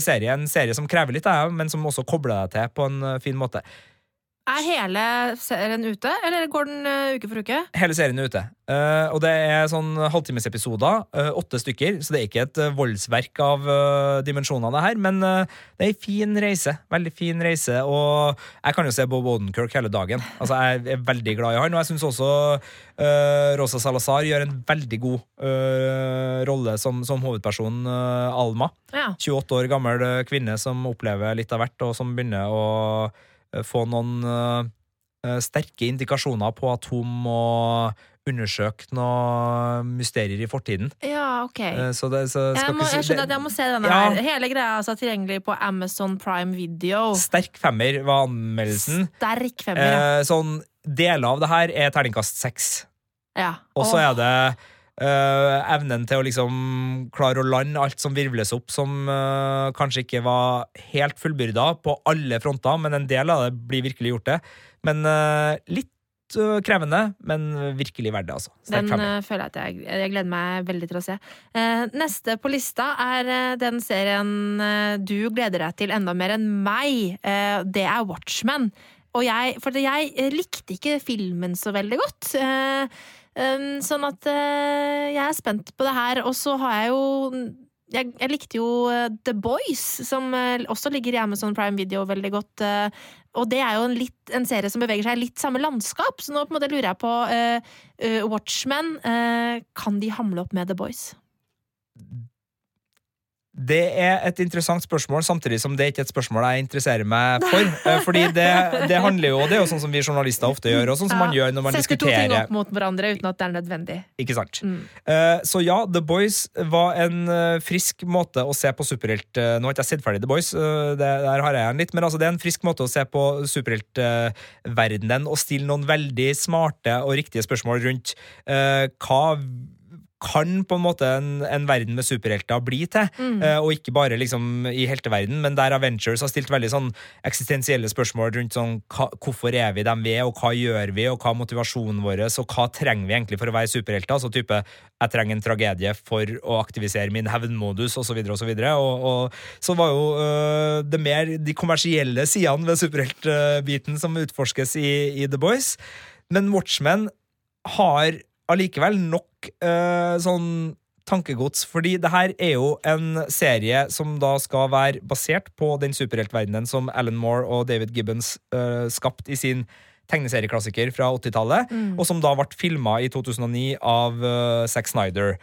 serie. En serie som krever litt av deg, men som også kobler deg til på en fin måte. Er hele serien ute, eller går den uh, uke for uke? Hele serien er ute. Uh, og det er sånn halvtimesepisoder. uh, åtte stykker. Så det er ikke et voldsverk av dimensjonene her. Men det er ei fin reise. Veldig fin reise. Og jeg kan jo se Bob Odenkirk hele dagen. Altså, Jeg er veldig glad i han. Og jeg syns også Rosa Salazar gjør en veldig god rolle som, som hovedperson eh, Alma. Ja. 28 år gammel kvinne som opplever litt av hvert, og som begynner å få noen eh, eh, sterke indikasjoner på at hun må undersøke noen mysterier i fortiden. ja, ok. Eh, Så det, så Jeg, må, jeg skjønner at jeg må se denne Ja. her. Hele greia er altså tilgjengelig på Amazon Prime Video. Sterk femmer var anmeldelsen. Sterk femmer, ja. Eh, sånn, deler av det her er terningkast seks. ja. Og så er det eh, evnen til å liksom klare å lande alt som virvles opp, som uh, kanskje ikke var helt fullbyrda på alle fronter, men en del av det blir virkelig gjort det. Men uh, litt krevende, men virkelig verdt det, altså. Den føler jeg at jeg, jeg gleder meg veldig til å se. Neste på lista er den serien du gleder deg til enda mer enn meg. Det er Watchmen. Og jeg, for jeg likte ikke filmen så veldig godt. Eh, Um, sånn at uh, jeg er spent på det her. Og så har jeg jo jeg, jeg likte jo eh, The Boys, som eh, også ligger i Amazon Prime Video veldig godt. og det er jo en, litt, en serie som beveger seg i litt samme landskap, så nå på en måte lurer jeg på uh, uh, Watchmen. uh, kan de hamle opp med The Boys? Det er et interessant spørsmål, samtidig som det er ikke et spørsmål jeg interesserer meg for. [LAUGHS] Eh, Fordi det, det handler jo Det er jo sånn som vi journalister ofte gjør, og sånn som man gjør når man Setter to ting opp mot hverandre uten at det er nødvendig. Ikke sant? Mm. Eh, Så ja, The Boys var en eh, frisk måte å se på superhelt Nå har ikke jeg sett ferdig The Boys, det, der har jeg en litt, men altså det er en frisk måte å se på superheltverdenen og stille noen veldig smarte og riktige spørsmål rundt hva kan på en måte en, en verden med superhelter bli til, Mm. Uh, og ikke bare liksom i helteverden, men der Avengers har stilt veldig sånn eksistensielle spørsmål rundt sånn hva, hvorfor er vi dem vi er, og hva gjør vi, og hva er motivasjonen vår, og hva trenger vi egentlig for å være superhelter? Altså type jeg trenger en tragedie for å aktivisere min hevnmodus, osv., osv. Og, og, og så var jo uh, det mer de kommersielle sidene ved superheltbiten som utforskes i, i The Boys, men Watchmen har allikevel nok uh, sånn tankegods, fordi det her er jo en serie som da skal være basert på den superheltverdenen som Alan Moore og David Gibbons uh, skapt i sin tegneserieklassiker fra 80-tallet, Mm. og som da ble filma i 2009 av uh, Zack Snyder.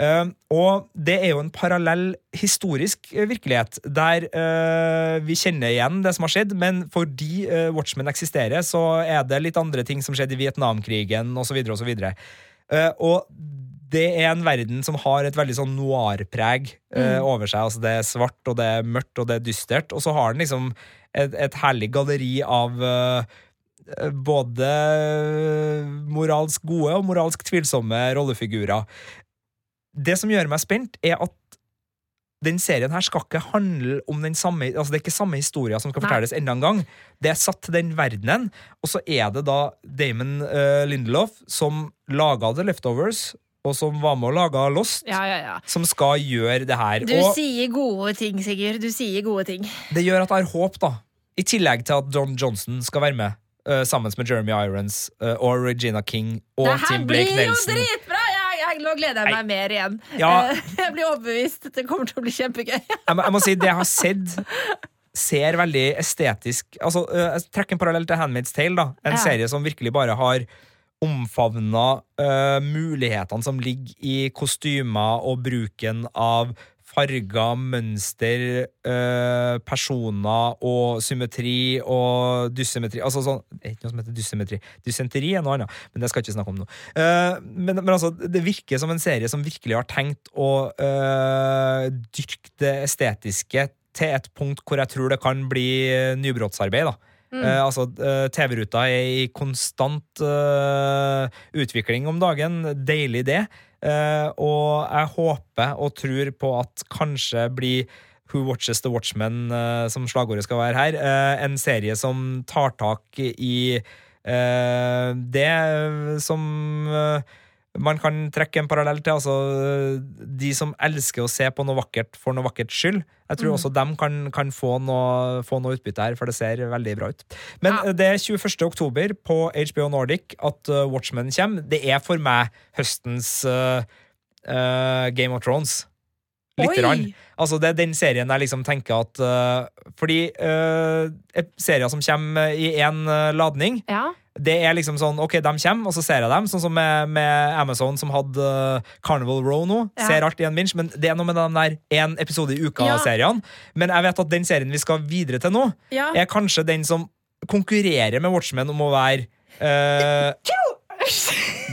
Uh, og det er jo en parallell historisk uh, virkelighet, der uh, vi kjenner igjen det som har skjedd, men fordi Watchmen eksisterer, så er det litt andre ting som skjedde i Vietnamkrigen osv. Og, så videre. uh, og det er en verden som har et veldig sånn noir-preg uh, Mm. over seg. Altså det er svart, og det er mørkt, og det er dystert. Og så har den liksom et, et herlig galleri av uh, både moralsk gode og moralsk tvilsomme rollefigurer. Det som gjør meg spent, er at den serien her skal ikke handle om den samme Altså det er ikke samme historia som skal fortelles enda en gang. Det er satt til den verdenen, og så er det da Damon uh, Lindelof som laga The Leftovers, og som var med å lage Lost, Ja, ja, ja. som skal gjøre det her. Du og sier gode ting, Sigurd. Du sier gode ting. det gjør at jeg har håp, da. I tillegg til at John Johnson skal være med. uh, sammen med Jeremy Irons uh, og Regina King og det her blir jo Nelson. dritbra! Nå gleder jeg meg mer igjen. Ja. Eh, [LAUGHS] Jeg blir overbevist. Det kommer til å bli kjempegøy. jeg, må, jeg må si det jeg har sett ser veldig estetisk altså, øh, Jeg trekker en parallell til Handmaid's Tale. da En Ja. serie som virkelig bare har omfavna uh, mulighetene som ligger i kostymer og bruken av farger, mønster, øh, personer og symmetri og dysymmetri Altså sånn Det er ikke noe som heter dysymmetri. Dysenteri er noe annet, men det skal jeg ikke snakke om nå. Uh, men, men altså, det virker som en serie som virkelig har tenkt å øh, dyrke det estetiske til et punkt hvor jeg tror det kan bli nybrottsarbeid. da. Mm. Eh, altså, eh, TV-ruta er i konstant eh, utvikling om dagen. Deilig, det. Eh, og jeg håper og tror på at kanskje blir Who Watches The Watchmen, eh, som slagordet skal være her, en serie som tar tak i det som man kan trekke en parallell til. Altså, de som elsker å se på noe vakkert for noe vakkert skyld. Jeg tror Mm. også dem kan, kan få, noe, få noe utbytte her, for det ser veldig bra ut. Men Ja. det er 21. oktober på HBO Nordic at uh, Watchmen kommer. Det er for meg høstens uh, uh, Game of Thrones. Lite grann. Altså, det er den serien jeg liksom tenker at uh, Fordi uh, serier som kommer i én ladning, Ja. det er liksom sånn, ok, de kommer, og så ser jeg dem. Sånn som med, med Amazon, som hadde uh, Carnival Row nå. Ja. Ser alt i en minch, men det er noe med den der én episode i Ja. uka-serien. Men jeg vet at den serien vi skal videre til nå, ja. er kanskje den som konkurrerer med Watchmen om å være [LAUGHS] uh,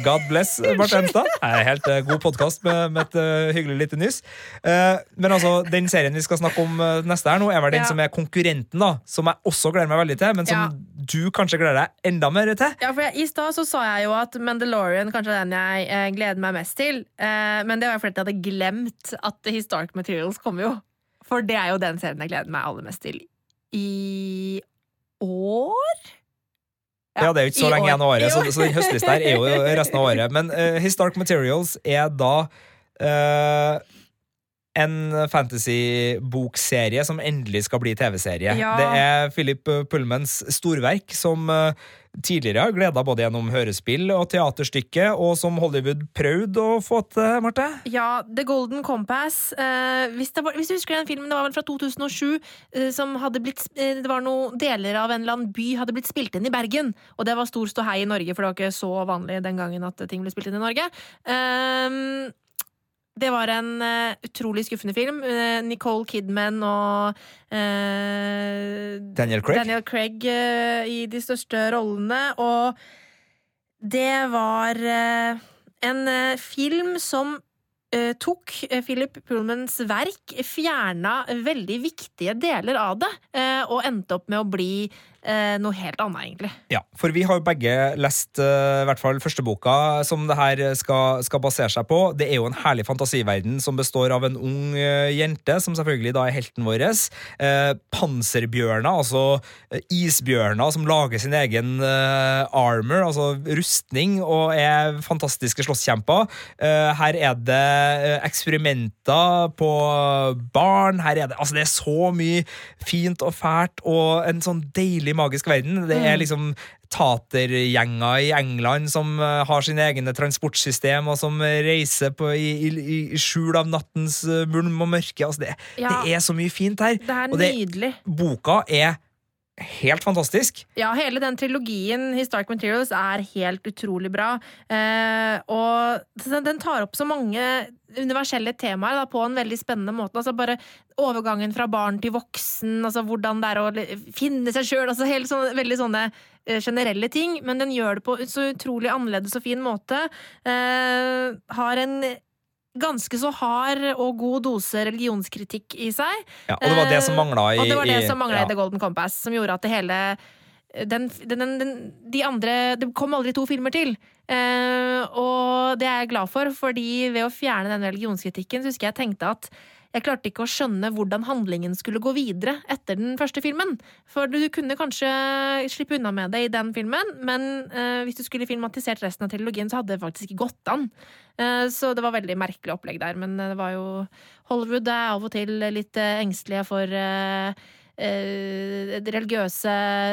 God bless. Det er helt uh, god podkast med, med et uh, hyggelig lite nys. Eh, men altså, den serien vi skal snakke om neste her nå, er vel den Ja. som er konkurrenten, da. Som jeg også gleder meg veldig til, men som Ja. du kanskje gleder deg enda mer til. Ja, for jeg, I stad så sa jeg jo at Mandalorian kanskje er den jeg gleder meg mest til. Men det var fordi jeg hadde glemt at The Historic Materials kommer jo. For det er jo den serien jeg gleder meg aller mest til i år. Ja, Det er jo ikke så lenge igjen av året, så, så den høstlista her er jo resten av året. [LAUGHS] Men uh, Historic Materials er da uh, en fantasy-bokserie som endelig skal bli TV-serie. Ja. Det er Philip Pullmans storverk som eh, tidligere har gleda både gjennom hørespill og teaterstykke, og som Hollywood prøvde å få til, Marte? Ja, The Golden Compass. Eh, hvis, var, hvis, du husker den filmen, det var vel fra 2007, eh, som hadde blitt eh, Det var noen deler av en eller annen by hadde blitt spilt inn i Bergen, og det var stor ståhei i Norge, for det var ikke så vanlig den gangen at ting ble spilt inn i Norge. Eh, det var en uh, utrolig skuffende film. Uh, Nicole Kidman og uh, Daniel Craig, Daniel Craig i de største rollene. Og det var en film som tok Philip Pullmans verk, fjerna veldig viktige deler av det, og endte opp med å bli noe helt annet, egentlig. Ja, for vi har jo begge lest uh, i hvert fall første boka som det her skal, skal, basere seg på. Det er jo en herlig fantasiverden som består av en ung uh, jente, som selvfølgelig da er helten vår. Panserbjørner, altså isbjørner som lager sin egen armor, altså rustning, og er fantastiske slåsskjemper. her er det eksperimenter på barn. Her er det, altså det er så mye fint og fælt, og en sånn deilig magisk verden. Det er mm. liksom tatergjenger i England som uh, har sine egne transportsystem, og som reiser på, i, i, i, skjul av nattens uh, mulm og mørke. Altså det, ja, det, er så mye fint her. Det er nydelig. boka er helt fantastisk. Ja, hele den trilogien Historic Materials er helt utrolig bra. Eh, og den tar opp så mange universelle temaer da, på en veldig spennende måte. Altså bare overgangen fra barn til voksen, altså hvordan det er å finne seg sjøl. Altså hele sånne, veldig sånne uh, generelle ting. Men den gjør det på så utrolig annerledes og fin måte. Eh, har en ganske så hard og god dose religionskritikk i seg. Ja, og det var det som mangla i, det det som mangla i, ja. The Golden Compass, som gjorde at det hele den, den, den, de andre Det kom aldri to filmer til. Uh, og det er jeg glad for, fordi ved å fjerne den religionskritikken, så husker jeg tenkte at jeg klarte ikke å skjønne hvordan handlingen skulle gå videre etter den første filmen. For du kunne kanskje slippe unna med det i den filmen, men uh, hvis du skulle filmatisert resten av trilogien, så hadde det faktisk ikke gått an. Uh, så det var veldig merkelig opplegg der. Men det var jo Hollywood er av og til litt uh, engstelige for eh, religiøse,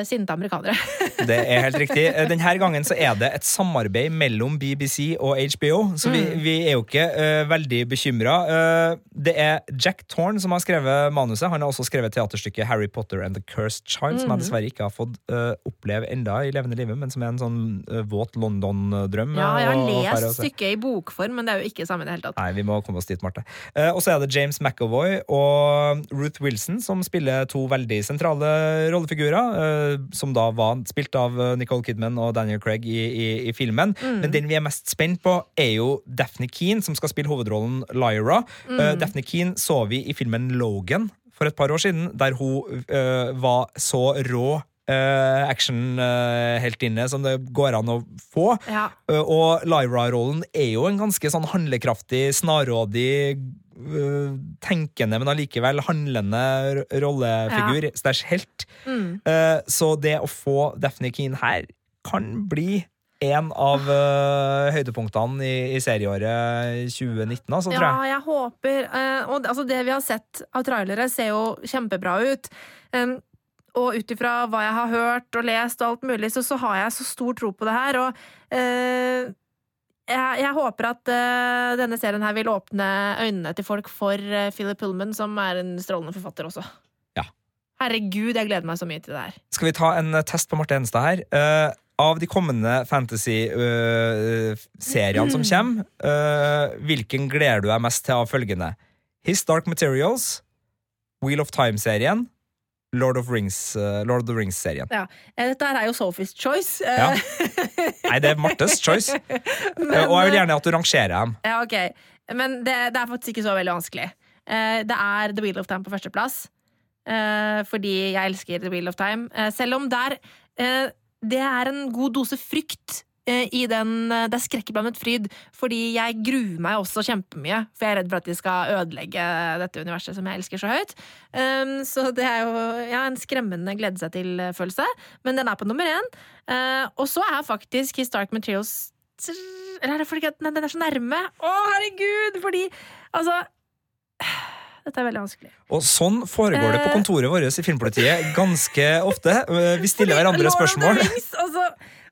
sinte amerikanere. [LAUGHS] det er helt riktig. Eh, denne gangen så er det et samarbeid mellom BBC og HBO, så vi, mm. vi er jo ikke uh, veldig bekymra. Uh, det er Jack Thorne som har skrevet manuset. Han har også skrevet teaterstykket Harry Potter and The Cursed Child, mm. som jeg mm. dessverre ikke har fått uh, oppleve enda i levende livet, men som er en sånn våt London-drøm. Ja, jeg har lest stykket i bokform, men det er jo ikke samme i det hele tatt. Nei, vi må komme oss dit, Marte. og så er det James McAvoy og Ruth Wilson som spiller to veldig sentrale rollefigurer, uh, som da var spilt av eh, Nicole Kidman og Daniel Craig i, i, i filmen. Mm. Men den vi er mest spent på, er jo Daphne Keane, som skal spille hovedrollen Lyra. Mm. Uh, Daphne Keane så vi i filmen Logan for et par år siden, der hun uh, var så rå Uh, actionheltinne uh, som det går an å få. Ja. Uh, og Lyra-rollen er jo en ganske sånn handlekraftig, snarrådig uh, tenkende, men allikevel handlende rollefigur ja. slash helt. Mm. Uh, så det å få Daphne Keane her kan bli en av uh, høydepunktene i, i, serieåret 2019, altså, tror jeg. Ja, jeg håper. og altså, det vi har sett av trailere, ser jo kjempebra ut. Um, og ut ifra hva jeg har hørt og lest og alt mulig, så, så har jeg så stor tro på det her. Og jeg, jeg, håper at uh, denne serien her vil åpne øynene til folk for uh, Philip Pullman, som er en strålende forfatter også. Ja. Herregud, jeg gleder meg så mye til det her. Skal vi ta en uh, test på Marte Enstad her? av de kommende fantasy-seriene som [CLEARS THROAT] kommer, hvilken gleder du deg mest til av følgende? His Dark Materials, Wheel of Time-serien Lord of Rings, uh, Lord of the Rings-serien. Ja. Eh, dette er jo Sophie's choice. Eh. Ja. Nei, det er Martes choice. [LAUGHS] Men, og jeg vil gjerne at du rangerer dem. Ja, ok. Men det, det, er faktisk ikke så veldig vanskelig. Det er The Wheel of Time på førsteplass. Fordi jeg elsker The Wheel of Time. Selv om der Det er en god dose frykt Eh, i den eh, Det er skrekkblandet fryd, fordi jeg gruer meg også kjempemye. For jeg er redd for at de skal ødelegge dette universet som jeg elsker så høyt. Um, så det er jo ja, en skremmende glede seg til-følelse. Men den er på nummer én. Uh, og så er faktisk Historic Materials Eller er det fordi den er så nærme? Å, herregud! Fordi altså [SIGHS] dette er veldig vanskelig. Og sånn foregår det på kontoret vårt i Filmpolitiet ganske ofte. Vi stiller hverandre spørsmål.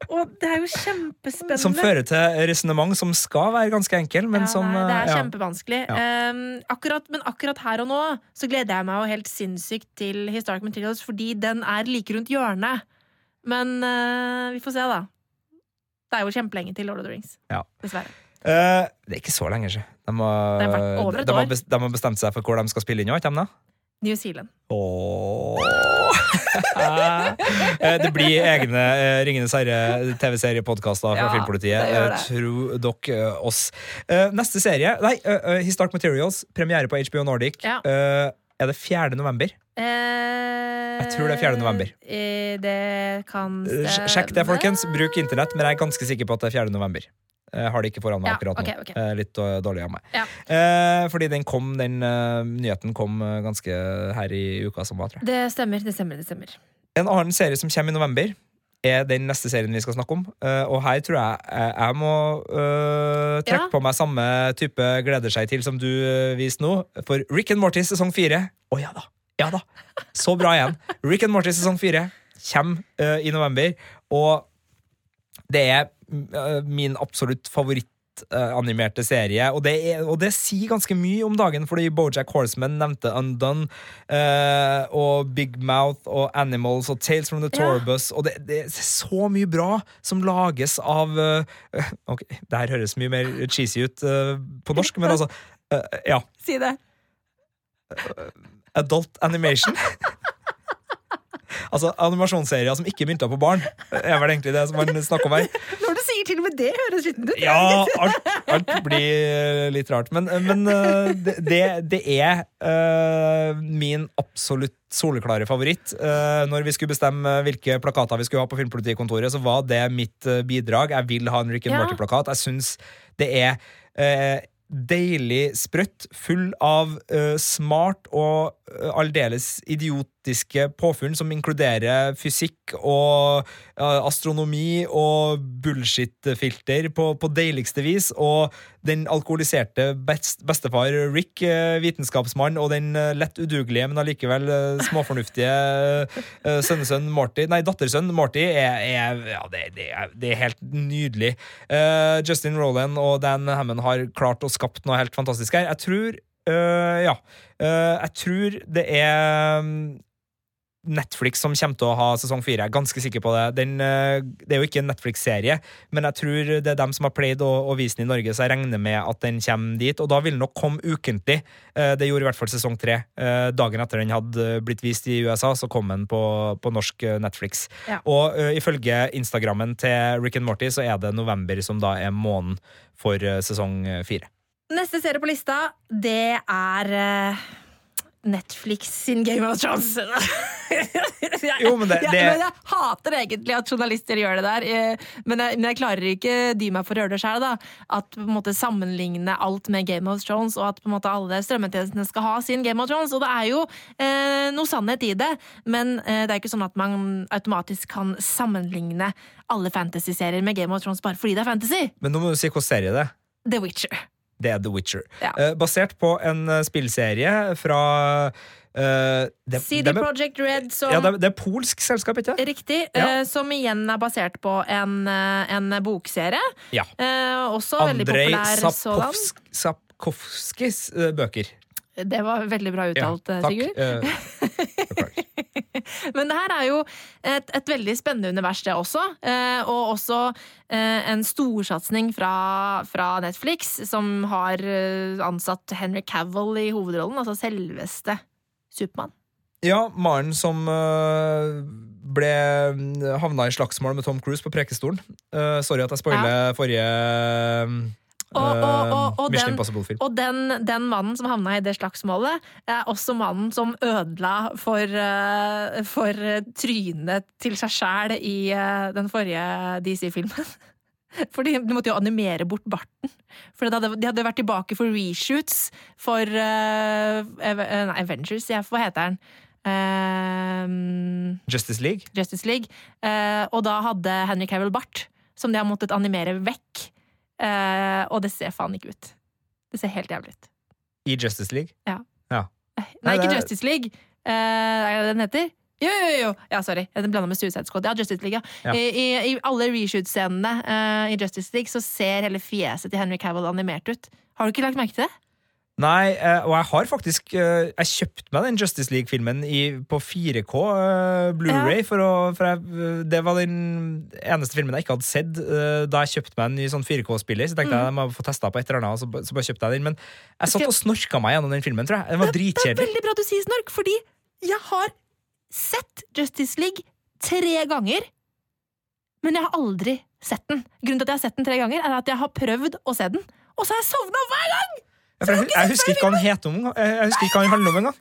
[LAUGHS] Og det er jo kjempespennende. Som fører til resonnement som skal være ganske enkel, men ja, som nei, Det er ja. kjempevanskelig. Um, akkurat, men akkurat her og nå så gleder jeg meg jo helt sinnssykt til Historic Materials, fordi den er like rundt hjørnet. Men uh, vi får se, da. Det er jo kjempelenge til Lord of the Rings. Ja. Dessverre. Uh, det er ikke så lenge siden. De, har- de, de har bestemt seg for hvor de skal spille inn nå, ikke de? New Zealand. Eh, [LAUGHS] det blir egne eh, Ringenes herre-TV-seriepodkaster fra Ja, Filmpolitiet. Eh, Tro dere eh, oss. Eh, neste serie Nei, Historic Materials. Premiere på HBO Nordic. Ja. Eh, er det 4. november? Jeg tror det er 4. november. Eh, Det kan Eh, stemme. Sjekk det, folkens. Bruk internett, men jeg er ganske sikker på at det er 4. november. Jeg har det ikke foran meg Ja, akkurat nå. Okay, ok. Eh, Litt uh, dårlig av meg. Ja. Eh, fordi den kom, den eh, nyheten kom eh, ganske her i uka som var, tror jeg. Det stemmer, det stemmer. det stemmer En annen serie som kommer i november, er den neste serien vi skal snakke om. Eh, og her tror jeg jeg, må eh, trekke Ja. på meg samme type gleder seg til som du viste nå. For Rick and Morty sesong fire Å ja da! Ja da! Så bra igjen. Rick and Morty sesong fire kommer eh, i november, og det er eh, min absolutt favoritt eh, animerte serie, og det, er, og det sier ganske mye om dagen, fordi Bojack Horseman nevnte Undone, uh, og Big Mouth og Animals og Tales from the Ja. Og det, det er så mye bra som lages av uh, [LAUGHS] Ok, det her høres mye mer cheesy ut uh, på norsk, men altså Ja. Si det. Adult animation. [LAUGHS] altså animasjonsserier som ikke mynter på barn, er vel egentlig det som man snakker om her. Når du sier til og med det, høres skittent ut. Ja, alt, alt blir litt rart. Men, men øh, det, det- er uh, min absolutt soleklare favoritt. Uh, når vi skulle bestemme hvilke plakater vi skulle ha på Filmpolitikontoret, så var det mitt bidrag. Jeg vil ha en Rick and Ja. Morty-plakat. Jeg syns det er uh, deilig sprøtt, full av smart og aldeles idiotiske påfunn som inkluderer fysikk og øh, astronomi og bullshit-filter på, på deiligste vis. Og den alkoholiserte best, bestefar Rick, øh, vitenskapsmann, og den lett udugelige, men allikevel småfornuftige sønnesønn Morty, nei, dattersønn Morty, er, er, ja, det, det, er, det er helt nydelig. Uh, Justin Roland og Dan Hammond har klart å skapt noe helt fantastisk her. Jeg tror eh, Ja. Uh, jeg tror det er mm, Netflix som kommer til å ha sesong fire. Jeg er ganske sikker på det. Den, eh, det er jo ikke en Netflix-serie, men jeg tror det er dem som har pleid å, å vise den i Norge, så jeg regner med at den kommer dit. Og da vil den nok komme ukentlig. Det gjorde i hvert fall sesong tre. Dagen etter den hadde blitt vist i USA, så kom den på, på norsk Netflix. Ja. Og uh, ifølge Instagrammen til Rick and Morty så er det november som da er måneden for sesong fire. Neste serie på lista, det er eh, Netflix sin Game of Thrones. [LAUGHS] Jo, men det- jeg, det- men jeg hater egentlig at journalister gjør det der. eh, Men jeg, men jeg klarer ikke dy meg for å gjøre det sjøl. At på en måte sammenligne alt med Game of Thrones, og at på en måte alle strømmetjenestene skal ha sin Game of Thrones. Og det er jo eh, noe sannhet i det, men eh, det er ikke sånn at man automatisk kan sammenligne alle fantasy-serier med Game of Thrones bare fordi det er fantasy. Men nå må du si hvilken serie det er. The Witcher. Det er The Witcher. Ja. Eh, basert på en eh, spillserie fra Uh, det, CD det, Project Red som ja, det, er- det er polsk selskap, ikke? Riktig. Ja. Uh, som igjen er basert på en, en bokserie. Ja. Uh, også veldig Andrej populær sådan. Sapkowskis bøker. Det var veldig bra uttalt, Sigurd. [LAUGHS] takk. [LAUGHS] Men det her er jo et, et veldig spennende univers, det også. Eh, og også eh, en storsatsing fra, fra Netflix, som har eh, ansatt Henry Cavill i hovedrollen. Altså selveste Supermann. Ja, Maren som uh, ble havna i slagsmål med Tom Cruise på Prekestolen. Uh, sorry at jeg spoiler forrige eh, Og- og- og- og den- Og den, den mannen som havna i det slagsmålet, er også mannen som ødela for, eh, for eh, trynet til seg sjæl i eh, den forrige DC-filmen. [LAUGHS] For de, måtte jo animere bort barten. For de hadde, de hadde vært tilbake for reshoots for uh, eh, nei, Avengers, ja, hva heter den? Uh, Justice League. Justice League. Uh, og da hadde Henry Cavill bart, som de har måttet animere vekk. Eh, og det ser faen ikke ut. Det ser helt jævlig ut. I Justice League. Nei, [LAUGHS] Nei, ikke det- Justice League. Uh, er det den heter? Jo, jo, jo. Ja, sorry. Den blanda med Suicide Squad. Ja, Justice League. Ja. Ja. I, i, I alle reshoot-scenene uh, i Justice League så ser hele fjeset til Henry Cavill animert ut. Har du ikke lagt merke til det? Nei, eh, og jeg har faktisk eh, Jeg kjøpte meg den Justice League-filmen på 4K eh, Blu-ray for å for jeg, Det var den eneste filmen jeg ikke hadde sett da jeg kjøpte meg en ny sånn 4K-spiller. Så tenkte jeg jeg må få testa på et eller annet, og så, så bare kjøpte jeg den. Men jeg satt og snorka meg gjennom den filmen, tror jeg. Den var Det er veldig bra du sier snork, fordi jeg har sett Justice League tre ganger, men jeg har aldri sett den. Grunnen til at jeg har sett den tre ganger, er at jeg har prøvd å se den, og så har jeg sovna hver gang! Jeg, jeg husker ikke hva han heter om. Jeg husker ikke hva han handler om engang.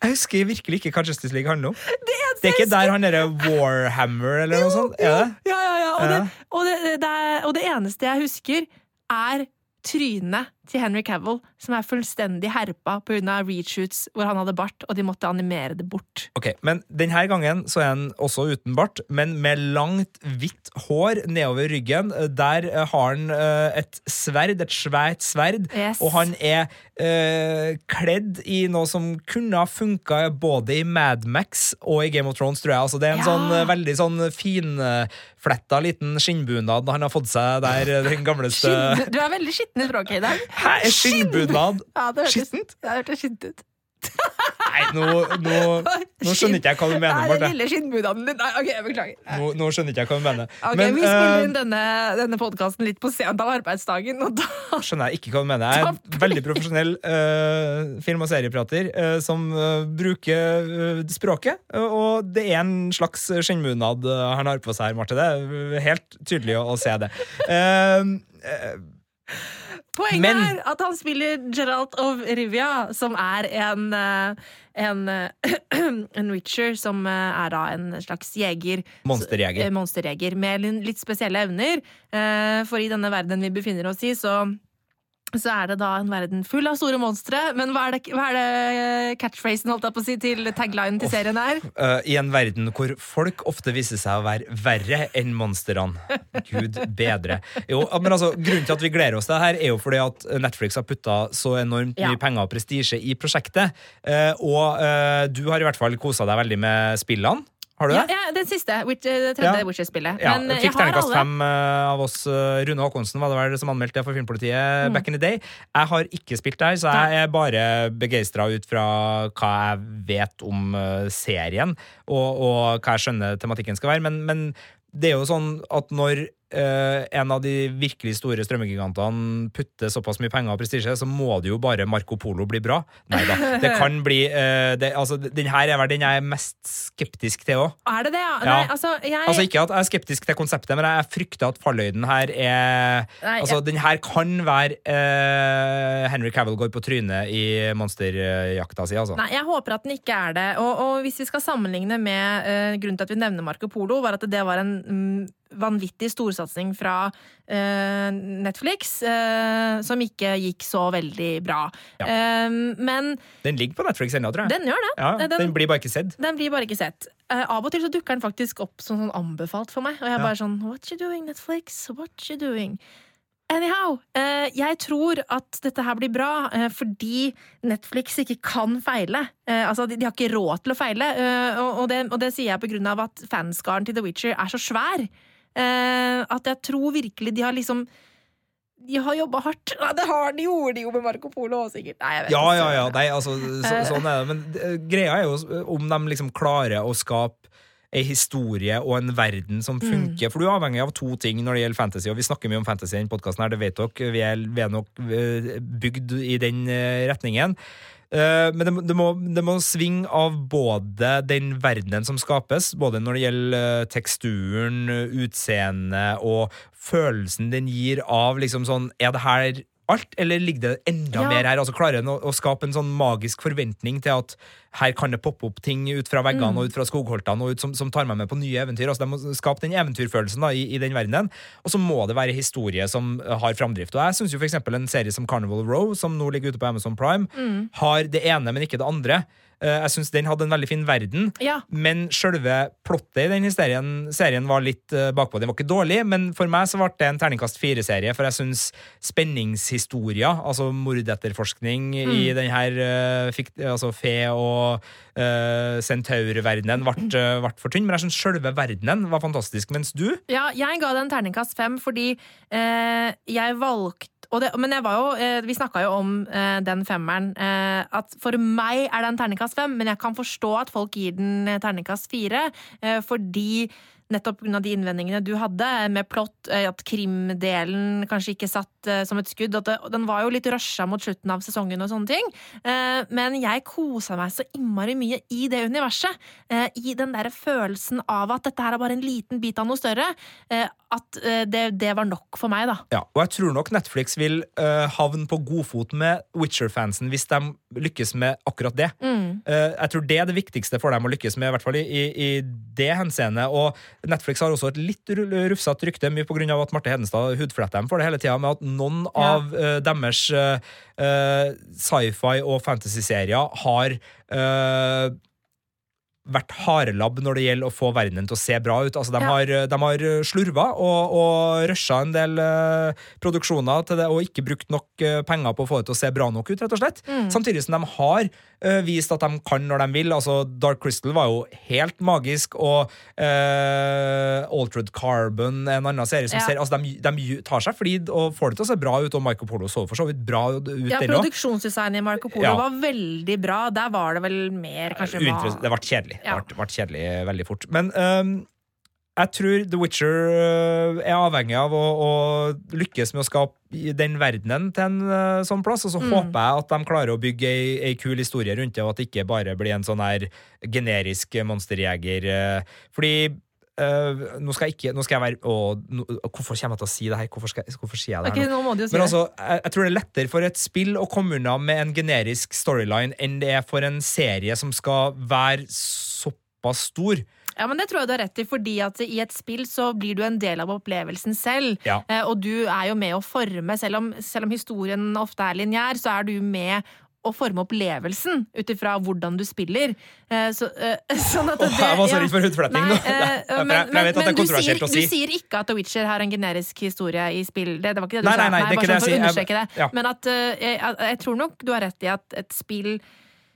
Jeg husker virkelig ikke hva Justice League handler om. Det Det er ikke der han derre Warhammer eller noe sånt? Er det? Ja, ja, ja. Og, Det, og, det, og det eneste jeg husker, er trynet til Henry Cavill, som er fullstendig herpa pga. reshoots hvor han hadde bart, og de måtte animere det bort. Ok, men denne gangen så er han også uten bart, men med langt, hvitt hår nedover ryggen. Der har han eh, et sverd, et svært sverd, Yes. og han er øh, kledd i noe som kunne ha funka både i Mad Max og i Game of Thrones, tror jeg. Altså, det er en Ja. sånn veldig sånn finfletta liten skinnbunad han har fått seg der, den gamleste Skinn, du er veldig skitten i språket i dag. Hæ, er skinnbunad skittent? Ja, det hørtes skittent ut. Nei, nå, nå, [LAUGHS] nå skjønner ikke jeg hva du mener, Det Marte. den lille skinnbunaden din. Nei, ok, jeg beklager. Nå, nå skjønner ikke jeg hva du mener. Ok, Men, Vi spiller eh, inn denne, denne podkasten litt på sent av arbeidsdagen, og da skjønner jeg ikke hva du mener. Jeg er en veldig profesjonell uh, film- og serieprater uh, som uh, bruker språket. og det er en slags skinnbunad han har på seg her, Marte. Det er helt tydelig å, å se det. Uh, Poenget Men- er at han spiller Geralt of Rivia, som er en eh, en, eh, [CLEARS THROAT] en witcher som eh, er da en slags jeger. Monsterjeger. Monsterjeger med litt spesielle evner. For i denne verden vi befinner oss i, så så er det da en verden full av store monstre. Men hva er det, hva er det eh, catchphrasen holdt jeg på å si til taglinen til serien er? Uh, I en verden hvor folk ofte viser seg å være verre enn monstrene. Gud bedre. Jo, men altså, Grunnen til at vi gleder oss til det her, er jo fordi at Netflix har putta så enormt Ja. mye penger og prestisje i prosjektet. Uh, og uh, du har i hvert fall kosa deg veldig med spillene. Har du det? ja, den siste. Witch, det tredje Ja. Witcher-spillet. Ja, Men eh, fikk terningkast fem eh, av oss. eh, Rune Håkonsen var det vel som anmeldte det for Filmpolitiet Mm. back in the day. Jeg har ikke spilt der, så jeg er bare begeistra ut fra hva jeg vet om eh, serien, og, og hva jeg skjønner tematikken skal være. Men, men det er jo sånn at når eh, en av de virkelig store strømmegigantene putter såpass mye penger og prestisje, så må det jo bare Marco Polo bli bra. Nei da. Det [LAUGHS] kan bli eh, det, altså, Den her er vel den jeg er mest skeptisk til òg. Er det det, ja? Ja. Nei, altså, jeg Altså Ikke at jeg er skeptisk til konseptet, men jeg frykter at falløyden her er Nei, Altså, Den her kan være eh, Henry Cavill går på trynet i monsterjakta si, altså. Nei, jeg håper at den ikke er det. Og, og hvis vi skal sammenligne med uh, Grunnen til at vi nevner Marco Polo, var at det var en mm, vanvittig storsatsing fra uh, Netflix, uh, som ikke gikk så veldig bra. Eh, men Den ligger på Netflix ennå, tror jeg. den gjør det. ja, den, den, blir bare ikke sett. Den blir bare ikke sett. Av og til så dukker den faktisk opp som sånn anbefalt for meg. Og jeg er Ja. bare sånn What you doing, Netflix? What you doing? Anyhow, jeg tror at dette her blir bra fordi Netflix ikke kan feile. Altså, de, har ikke råd til å feile, og, det, og det sier jeg på grunn av at fanskaren til The Witcher er så svær. Eh, at jeg tror virkelig de har liksom De har jobba hardt. Ja, det har de gjorde de jo med Marco Polo òg, sikkert. Nei, jeg vet Ja, ikke. ja, ja. Nei, altså, så, Eh. sånn er det. Men eh, greia er jo om de liksom klarer å skape ei historie og en verden som Mm. funker. For du er avhengig av to ting når det gjelder fantasy, og vi snakker mye om fantasy i denne podkasten, her, det vet dere. Vi er, vi er nok eh, bygd i den eh, retningen. Eh, Men det, det, må, det må svinge av både den verdenen som skapes, både når det gjelder eh, teksturen, utseendet og følelsen den gir av liksom sånn Er det her alt, eller ligger det enda Ja. mer her? Altså Klarer en å, å skape en sånn magisk forventning til at her kan det poppe opp ting ut fra veggene Mm. og ut fra skogholtene og ut som, som tar meg med på nye eventyr. Altså De må skape den eventyrfølelsen da, i, i den verdenen. Og så må det være historie som eh, har framdrift. Og jeg syns f.eks. en serie som Carnival Row, som nå ligger ute på Amazon Prime, Mm. har det ene, men ikke det andre. Eh, jeg syns den hadde en veldig fin verden. Ja. Men selve plottet i den serien, serien var litt uh, bakpå. Den var ikke dårlig, men for meg så ble det en terningkast fire-serie, for jeg syns spenningshistorier, altså mordetterforskning i den her uh, altså fe- og uh, centaurverdenen, ble, ble for tynn. Men jeg syns selve verdenen var fantastisk. Mens du Ja, jeg ga den terningkast fem fordi eh, jeg valgte det, Men jo, eh, vi snakka jo om eh, den femmeren. Eh, at for meg er den terningkast fem, men jeg kan forstå at folk gir den terningkast fire. Fordi nettopp pga. de innvendingene du hadde med plott, at krimdelen kanskje ikke satt eh, som et skudd. At det, den var jo litt rusha mot slutten av sesongen og sånne ting. Eh, men jeg kosa meg så innmari mye i det universet. eh, I den der følelsen av at dette her er bare en liten bit av noe større. eh, At eh, det, det var nok for meg, da. Ja, og jeg tror nok Netflix vil uh, havne på godfot med Witcher-fansen hvis de lykkes med akkurat det. Mm. Eh, jeg tror det er det viktigste for dem å lykkes med, i hvert fall i, i, det henseende. Og Netflix har også et litt ru- rufsete rykte, mye på grunn av at Marte Hedenstad hudfletter dem for det hele tida, med at noen Ja. av uh, deres eh, sci-fi og fantasy-serier har uh, vært harelabb når det gjelder å få verdenen til å se bra ut. Altså, de, Ja. har, de har slurva og, og rusha en del uh, produksjoner til det, og ikke brukt nok uh, penger på å få det til å se bra nok ut, rett og slett. Mm. Samtidig som de har eh, vist at de kan når de vil. Altså, Dark Crystal var jo helt magisk, og uh, Altered Carbon, en annen serie som Ja. ser altså, de, de tar seg flid og får det til å se bra ut, og Marco Polo så for så vidt bra ut, Ja. Produksjonsdesignet i Marco Polo Ja. var veldig bra. Der var det vel mer kanskje var... Det ble kjedelig. Ja. Det ble, ble kjedelig eh, veldig fort. Men um, jeg tror The Witcher eh, er avhengig av å, å lykkes med å skape den verdenen til en eh, sånn plass, og så Mm. håper jeg at de klarer å bygge ei, ei kul historie rundt det, og at det ikke bare blir en sånn her generisk monsterjeger. eh, fordi Uh, nå skal jeg ikke Nå skal jeg være å, nå, Hvorfor kommer jeg til å si det her? Hvorfor, skal, hvorfor sier jeg det her nå? si Men altså, jeg, jeg tror det er lettere for et spill å komme unna med en generisk storyline enn det er for en serie som skal være såpass stor. Ja, men Det tror jeg du har rett i, fordi at i et spill så blir du en del av opplevelsen selv. Ja. Eh, og du er jo med å forme, selv om, selv om historien ofte er lineær, så er du med å forme opplevelsen ut ifra hvordan du spiller. Eh, så, eh, [LAUGHS] sånn at Åh, jeg var så redd for hudfletting nå. Nei, men, det er men du, sier, si. du sier ikke at The Witcher har en generisk historie i spill. Det, det var ikke det du Nei, sa. nei, nei, det er bare sånn for å understreke det. ja. Men at jeg, jeg tror nok du har rett i at et spill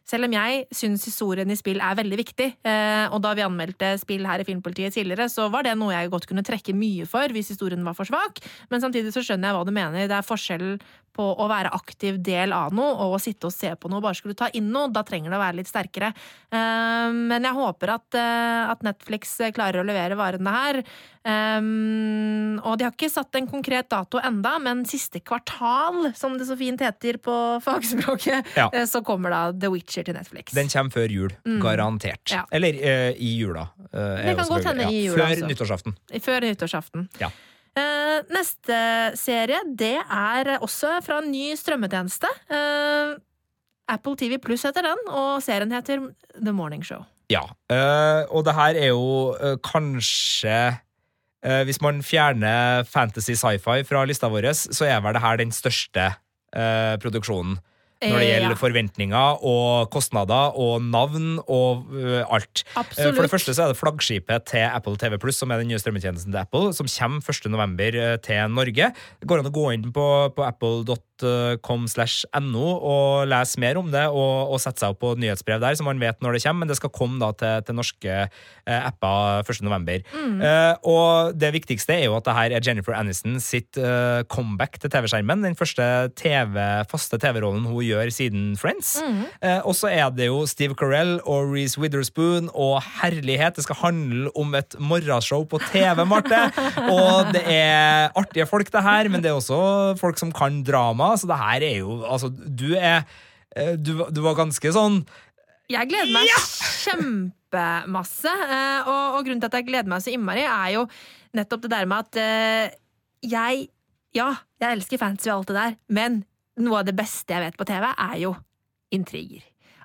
selv om jeg syns historien i spill er veldig viktig, eh, og da vi anmeldte spill her i Filmpolitiet tidligere, så var det noe jeg godt kunne trekke mye for hvis historien var for svak, men samtidig så skjønner jeg hva du mener. Det er forskjell på å være aktiv del av noe og å sitte og se på noe bare skulle ta inn noe. Da trenger det å være litt sterkere. Eh, men jeg håper at, eh, at Netflix klarer å levere varene her. Um, og de har ikke satt en konkret dato enda, men siste kvartal, som det så fint heter på [LAUGHS] fagspråket, Ja. eh, så kommer da The Witcher til Netflix. Den kommer før jul, garantert. Mm. Ja. Eller eh, i jula. eh, Det kan godt hende i jula, Før altså. nyttårsaften. Før nyttårsaften. Ja. Eh, neste serie, det er også fra en ny strømmetjeneste. Eh, Apple TV Pluss heter den, og serien heter The Morning Show. Ja. eh, og det her er jo kanskje Hvis man fjerner fantasy sci-fi fra lista vår, så er vel det her den største produksjonen. Når det Eh, gjelder ja. forventninger og kostnader og navn og øh, alt. Eh, Absolutt. For det første så er det flaggskipet til Apple TV Pluss, som er den nye strømmetjenesten til Apple, som kommer 1. november eh, til Norge. Det går an å gå inn på, på apple.com slash no og lese mer om det, og, og sette seg opp på nyhetsbrev der, så man vet når det kommer, men det skal komme da til, til norske eh, apper 1. november. Eh, og det viktigste er jo at det her er Jennifer Aniston sitt eh, comeback til TV-skjermen. Den første TV, faste TV-rollen hun gjør siden Friends. Eh, og så er det jo Steve Carell og Reece Witherspoon og herlighet. Det skal handle om et morgenshow på TV, Marte. [LAUGHS] og det er artige folk, det her, men det er også folk som kan drama, så det her er jo Altså, du er eh, du, du var ganske sånn Jeg gleder meg kjempemasse, eh, og, og grunnen til at jeg gleder meg så innmari, er jo nettopp det der med at eh, jeg Ja, jeg elsker fancy og alt det der, men noe av det beste jeg vet på TV, er jo intriger.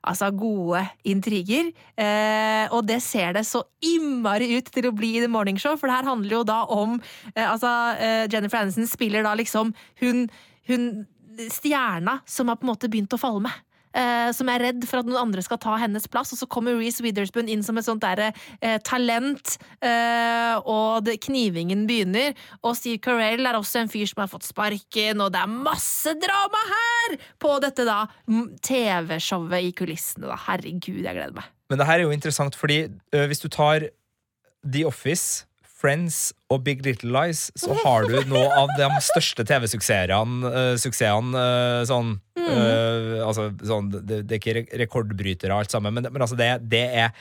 Altså gode intriger. Eh, og det ser det så innmari ut til å bli i The Morning Show, for det her handler jo da om eh, Altså, eh, Jennifer Aniston spiller da liksom hun, hun Stjerna som har på en måte begynt å falme. Uh, som er redd for at noen andre skal ta hennes plass, og så kommer Reece Witherspoon inn som et sånt der, uh, talent, uh, og det, knivingen begynner. Og Steve Carell er også en fyr som har fått sparken, og det er masse drama her! På dette da TV-showet i kulissene, da. Herregud, jeg gleder meg. Men det her er jo interessant, fordi hvis du tar The Office, Friends og Big Little Lies, så har du noe av de største TV-suksessene. uh, suksessene, ø, sånn, ø, altså, sånn det, det er ikke re- rekordbrytere, alt sammen, men, men altså det, det er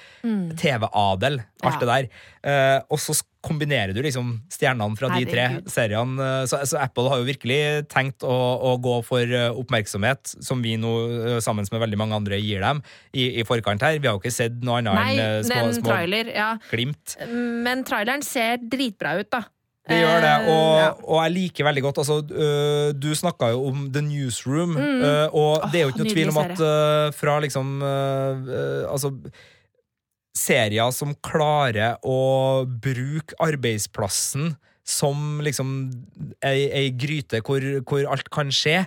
TV-adel, alt Ja. det der. Uh, og så kombinerer du liksom stjernene fra de tre seriene. eh, Så, så Apple har jo virkelig tenkt å, å gå for eh, oppmerksomhet, som vi nå eh, sammen med veldig mange andre gir dem, i, i forkant her. Vi har jo ikke sett noe annet enn eh, små, små trailer, ja. glimt. Men traileren ser dritbra ut, da. Det gjør det, Eh, og, ja. og jeg liker veldig godt altså, øh, Du snakka jo om The Newsroom, Mm. øh, og det er jo ikke noe tvil om at øh, fra liksom Altså Serier som klarer å bruke arbeidsplassen som liksom ei, ei gryte hvor, hvor alt kan skje,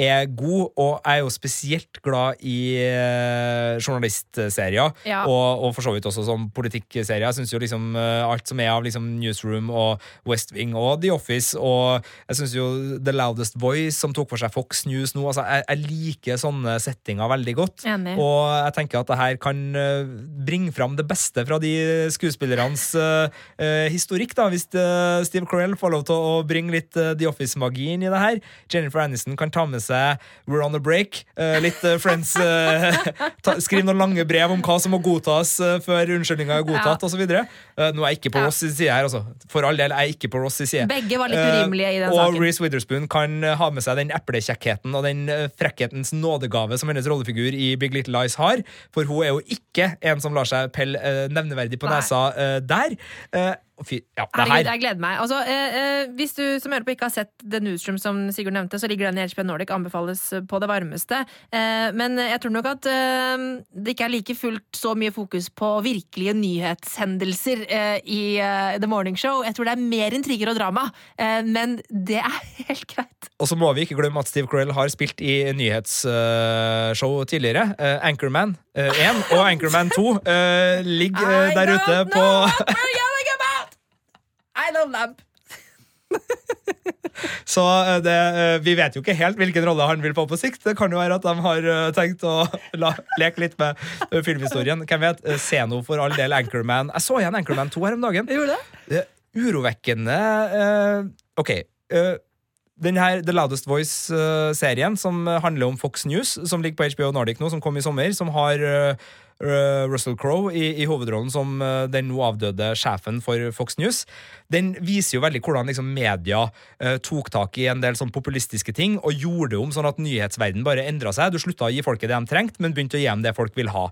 er god, og jeg er jo spesielt glad i eh, journalistserier. Ja. Og, og for så vidt også som politikkserier. Jeg syns jo liksom eh, alt som er av liksom Newsroom og West Wing og The Office, og jeg syns jo The Loudest Voice, som tok for seg Fox News nå, altså jeg, jeg liker sånne settinger veldig godt. Enig. Og jeg tenker at det her kan eh, bringe fram det beste fra de skuespillernes eh, eh, historikk, da, hvis eh, Steve Carell får lov til å bringe litt The Office-magien i det her. Jennifer Aniston kan ta med seg We're on a break, eh, litt eh, Friends eh, [LAUGHS] Skriv noen lange brev om hva som må godtas før unnskyldninga er godtatt, Ja. og. Eh, nå er jeg ikke på. Ross' side her, altså. For all del, jeg er ikke på Ross' side. Begge var litt urimelige i den og saken. Reece Witherspoon kan ha med seg den eplekjekkheten og den frekkhetens nådegave som hennes rollefigur i Big Little Lies har. For hun er jo ikke en som lar seg pelle nevneverdig på nesa der. Eh, fy, ja, det Herregud, her jeg gleder meg. Altså, eh, eh, hvis du som hører på ikke har sett The Newsroom, som Sigurd nevnte, så ligger den i HBO Nordic, anbefales på det varmeste. Eh, men jeg tror nok at eh, det ikke er like fullt så mye fokus på virkelige nyhetshendelser eh, i eh, The Morning Show. Jeg tror det er mer intriger og drama, eh, men det er [LAUGHS] helt greit. Og så må vi ikke glemme at Steve Carell har spilt i nyhetsshow tidligere. Eh, Anchorman 1 og Anchorman 2 eh, ligger eh, der ute på know what we're yelling about! I love lamp. [LAUGHS] Så eh, det, eh, vi vet jo ikke helt hvilken rolle han vil få på sikt. Det kan jo være at de har eh, tenkt å [LAUGHS] la, leke litt med filmhistorien. Hvem vet? Se nå for all del Anchorman. Jeg så igjen Anchorman 2 her om dagen. Gjorde det? Urovekkende OK. den her The Loudest Voice-serien, som handler om Fox News, som ligger på HBO Nordic nå, som kom i sommer, som har Russell Crowe i, i hovedrollen som eh, den nå avdøde sjefen for Fox News. Den viser jo veldig hvordan liksom, media eh, tok tak i en del sånn populistiske ting og gjorde det om sånn at nyhetsverden bare endra seg. Du slutta å gi folket det de trengte, men begynte å gi dem det folk vil ha.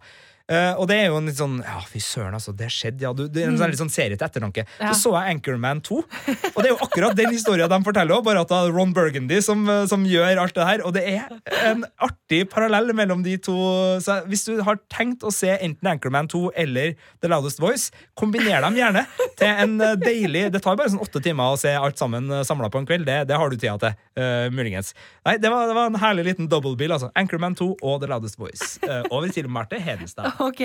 Uh, og det er jo en litt sånn Ja, fy søren, altså. Det skjedde, ja. Du, det er en sånn, litt sånn serie til ettertanke. Ja. Så så jeg Anchorman 2, og det er jo akkurat den historien de forteller òg, bare at det er Ron Burgundy som, eh, som gjør alt det her. Og det er en artig parallell mellom de to. Så hvis du har tenkt å se enten Anchorman 2 eller The Loudest Voice, kombiner dem gjerne til en eh, deilig Det tar bare sånn åtte timer å se alt sammen samla på en kveld. Det, det har du tida til, Uh, muligens. Nei, det var, det var en herlig liten double bill, altså. Anchorman 2 og The Loudest Voice. Uh, over til Marte Hedenstad. [LAUGHS] Ok,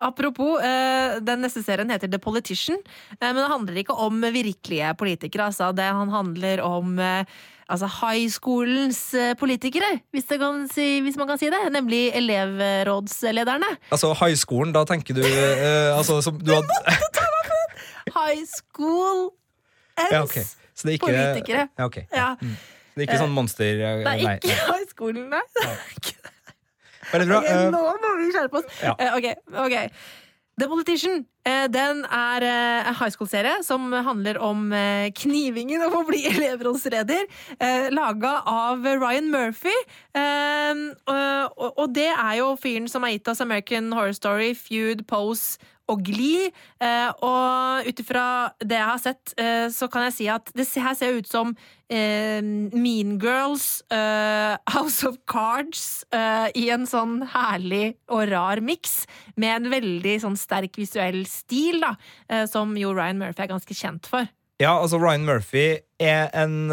Apropos, uh, den neste serien heter The Politician. eh, men det handler ikke om virkelige politikere. Altså. Det han handler om eh, altså high schoolens eh, politikere, hvis, det kan si, hvis man kan si det. Nemlig elevrådslederne. Altså high school, da tenker du eh, altså, som du hadde High school på Ja, ok. Så det er ikke politikere. Ja, okay. Ja, Det er ikke sånn monster eh, det er Nei. ikke high schoolen, nei. Veldig bra. Ok, Eh, nå må vi skjerpe oss. Ja. Ok, ok. The Politician eh, den er eh, en high school-serie som handler om eh, knivingen om å bli [LAUGHS] elevrådsleder. Laga av Ryan Murphy. Og det er jo fyren som er gitt oss American Horror Story, Feud, Pose og gli. Eh, og ut ifra det jeg har sett, eh, så kan jeg si at det her ser ut som eh, Mean Girls, House of Cards, i en sånn herlig og rar miks, med en veldig sånn sterk visuell stil, da, som jo Ryan Murphy er ganske kjent for. Ja, altså Ryan Murphy er en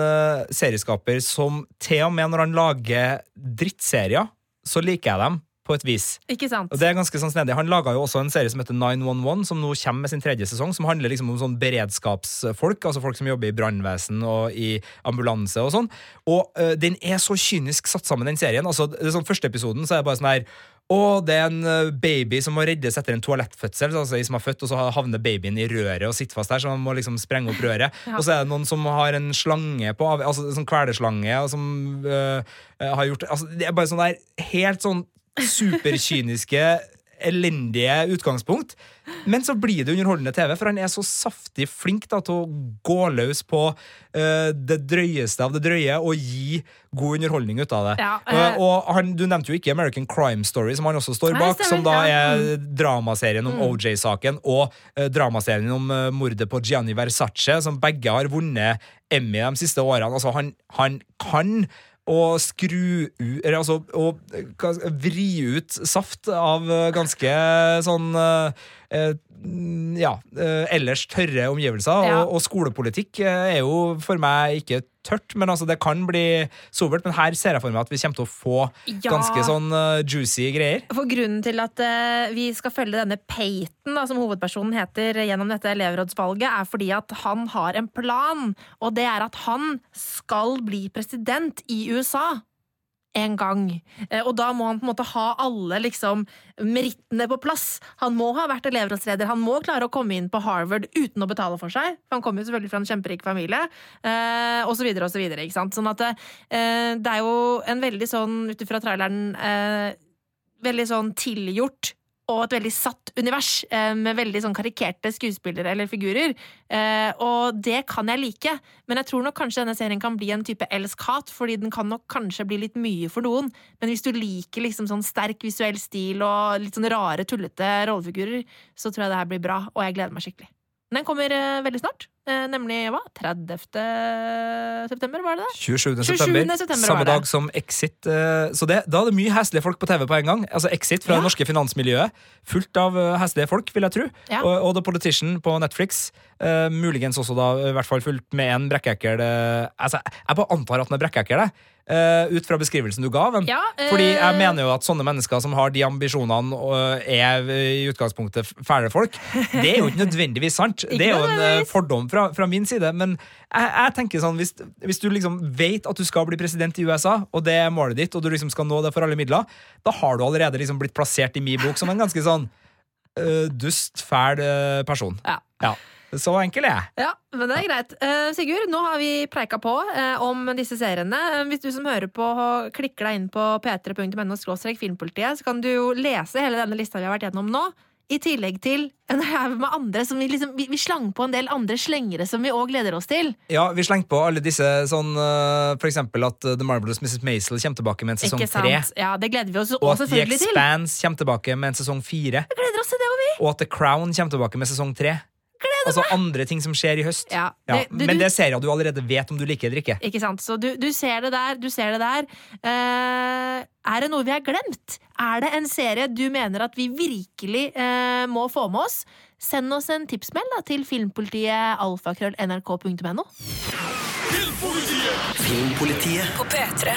serieskaper som til og med når han lager drittserier, så liker jeg dem på et vis. Ikke sant? Og det er ganske sånn snedig. Han laga jo også en serie som heter 911, som nå kommer med sin tredje sesong, som handler liksom om sånn beredskapsfolk, altså folk som jobber i brannvesen og i ambulanse og sånn. Og øh, den er så kynisk satt sammen, den serien. Altså, det sånn Første episoden så er det bare sånn her og det er en øh, baby som må reddes etter en toalettfødsel. Altså, de som har født, og så havner babyen i røret og sitter fast der, så man må liksom sprenge opp røret. [LAUGHS] Ja. Og så er det noen som har en slange på, altså sånn kvelerslange, og som øh, har gjort altså, Det er bare sånn der helt sånn superkyniske, elendige utgangspunkt. Men så blir det underholdende TV, for han er så saftig flink da, til å gå løs på uh, det drøyeste av det drøye og gi god underholdning ut av det. Ja, uh, og han, Du nevnte jo ikke American Crime Story, som han også står bak, stemmer, som da er dramaserien om OJ-saken og uh, dramaserien om mordet på Gianni Versace, som begge har vunnet Emmy de siste årene. Altså, han, han kan å skru Eller altså eh, vri ut saft av eh, ganske sånn eh, Ja, eh, ellers tørre omgivelser. Ja. Og, og skolepolitikk eh, er jo for meg ikke tørt, men altså det kan bli sobert. Men her ser jeg for meg at vi kommer til å få Ja. ganske sånn eh, juicy greier. For Grunnen til at uh, vi skal følge denne Peyton, da, som hovedpersonen heter, gjennom dette elevrådsvalget, er fordi at han har en plan. Og det er at han skal bli president i USA. En gang. Eh, Og da må han på en måte ha alle liksom merittene på plass. Han må ha vært elevrådsleder, han må klare å komme inn på Harvard uten å betale for seg. For han kommer jo selvfølgelig fra en kjemperik familie, eh, og så videre og så videre. Ikke sant? Sånn at eh, det er jo en veldig sånn, ut ifra traileren, veldig sånn tilgjort og et veldig satt univers eh, med veldig sånn karikerte skuespillere eller figurer. Eh, og det kan jeg like, men jeg tror nok kanskje denne serien kan bli en type elsk-hat, fordi den kan nok kanskje bli litt mye for noen. Men hvis du liker liksom sånn sterk visuell stil og litt sånn rare, tullete rollefigurer, så tror jeg det her blir bra, og jeg gleder meg skikkelig. Den kommer eh, veldig snart, eh, nemlig hva? 30. september, var det det? 27. 27. september, september samme dag som Exit. eh, Så det, da er det mye heslige folk på TV på en gang. Altså Exit fra Ja. det norske finansmiljøet. Fullt av heslige folk, vil jeg tro. Ja. Og, og The Politician på Netflix. Uh, muligens også da i hvert fall fullt med en brekkekkel uh, altså, Jeg bare antar at han er brekkekkel, jeg. Eh, ut fra beskrivelsen du ga. Men, Ja, uh, Fordi jeg mener jo at sånne mennesker som har de ambisjonene, og er i utgangspunktet fæle folk, det er jo ikke nødvendigvis sant. Det er jo en eh, fordom fra, fra min side. Men jeg, jeg tenker sånn, hvis, hvis du liksom vet at du skal bli president i USA, og det er målet ditt, og du liksom skal nå det for alle midler, da har du allerede liksom blitt plassert i min bok som en ganske sånn eh, dust, fæl eh, person. Ja. Så enkel er jeg. Ja, men det er greit. Uh, Sigurd, nå har vi preika på uh, om disse seriene. Eh, hvis du som hører på klikker deg inn på p3.no filmpolitiet, så kan du jo lese hele denne lista vi har vært gjennom nå. I tillegg til en haug med andre som vi, liksom, vi, vi slang på en del andre slengere som vi òg gleder oss til. Ja, Vi slengte på alle disse sånn For eksempel at The Marvelous Mrs. Maisel kommer tilbake med en sesong tre. Ja, Det gleder vi oss Og også at The Expanse til. Kommer tilbake med en sesong fire. Vi gleder oss til det òg, vi! Og at The Crown kommer tilbake med sesong tre. Altså andre ting som skjer i høst. Ja, Ja, det- du- men det det er at du allerede vet om du liker eller ikke. Ikke sant? Så du, du ser det der, du ser det der. Uh, er det noe vi har glemt? Er det en serie du mener at vi virkelig uh, må få med oss? Send oss en tipsmeld da, til filmpolitiet alfakrøll.nrk.no. Filmpolitiet På P3.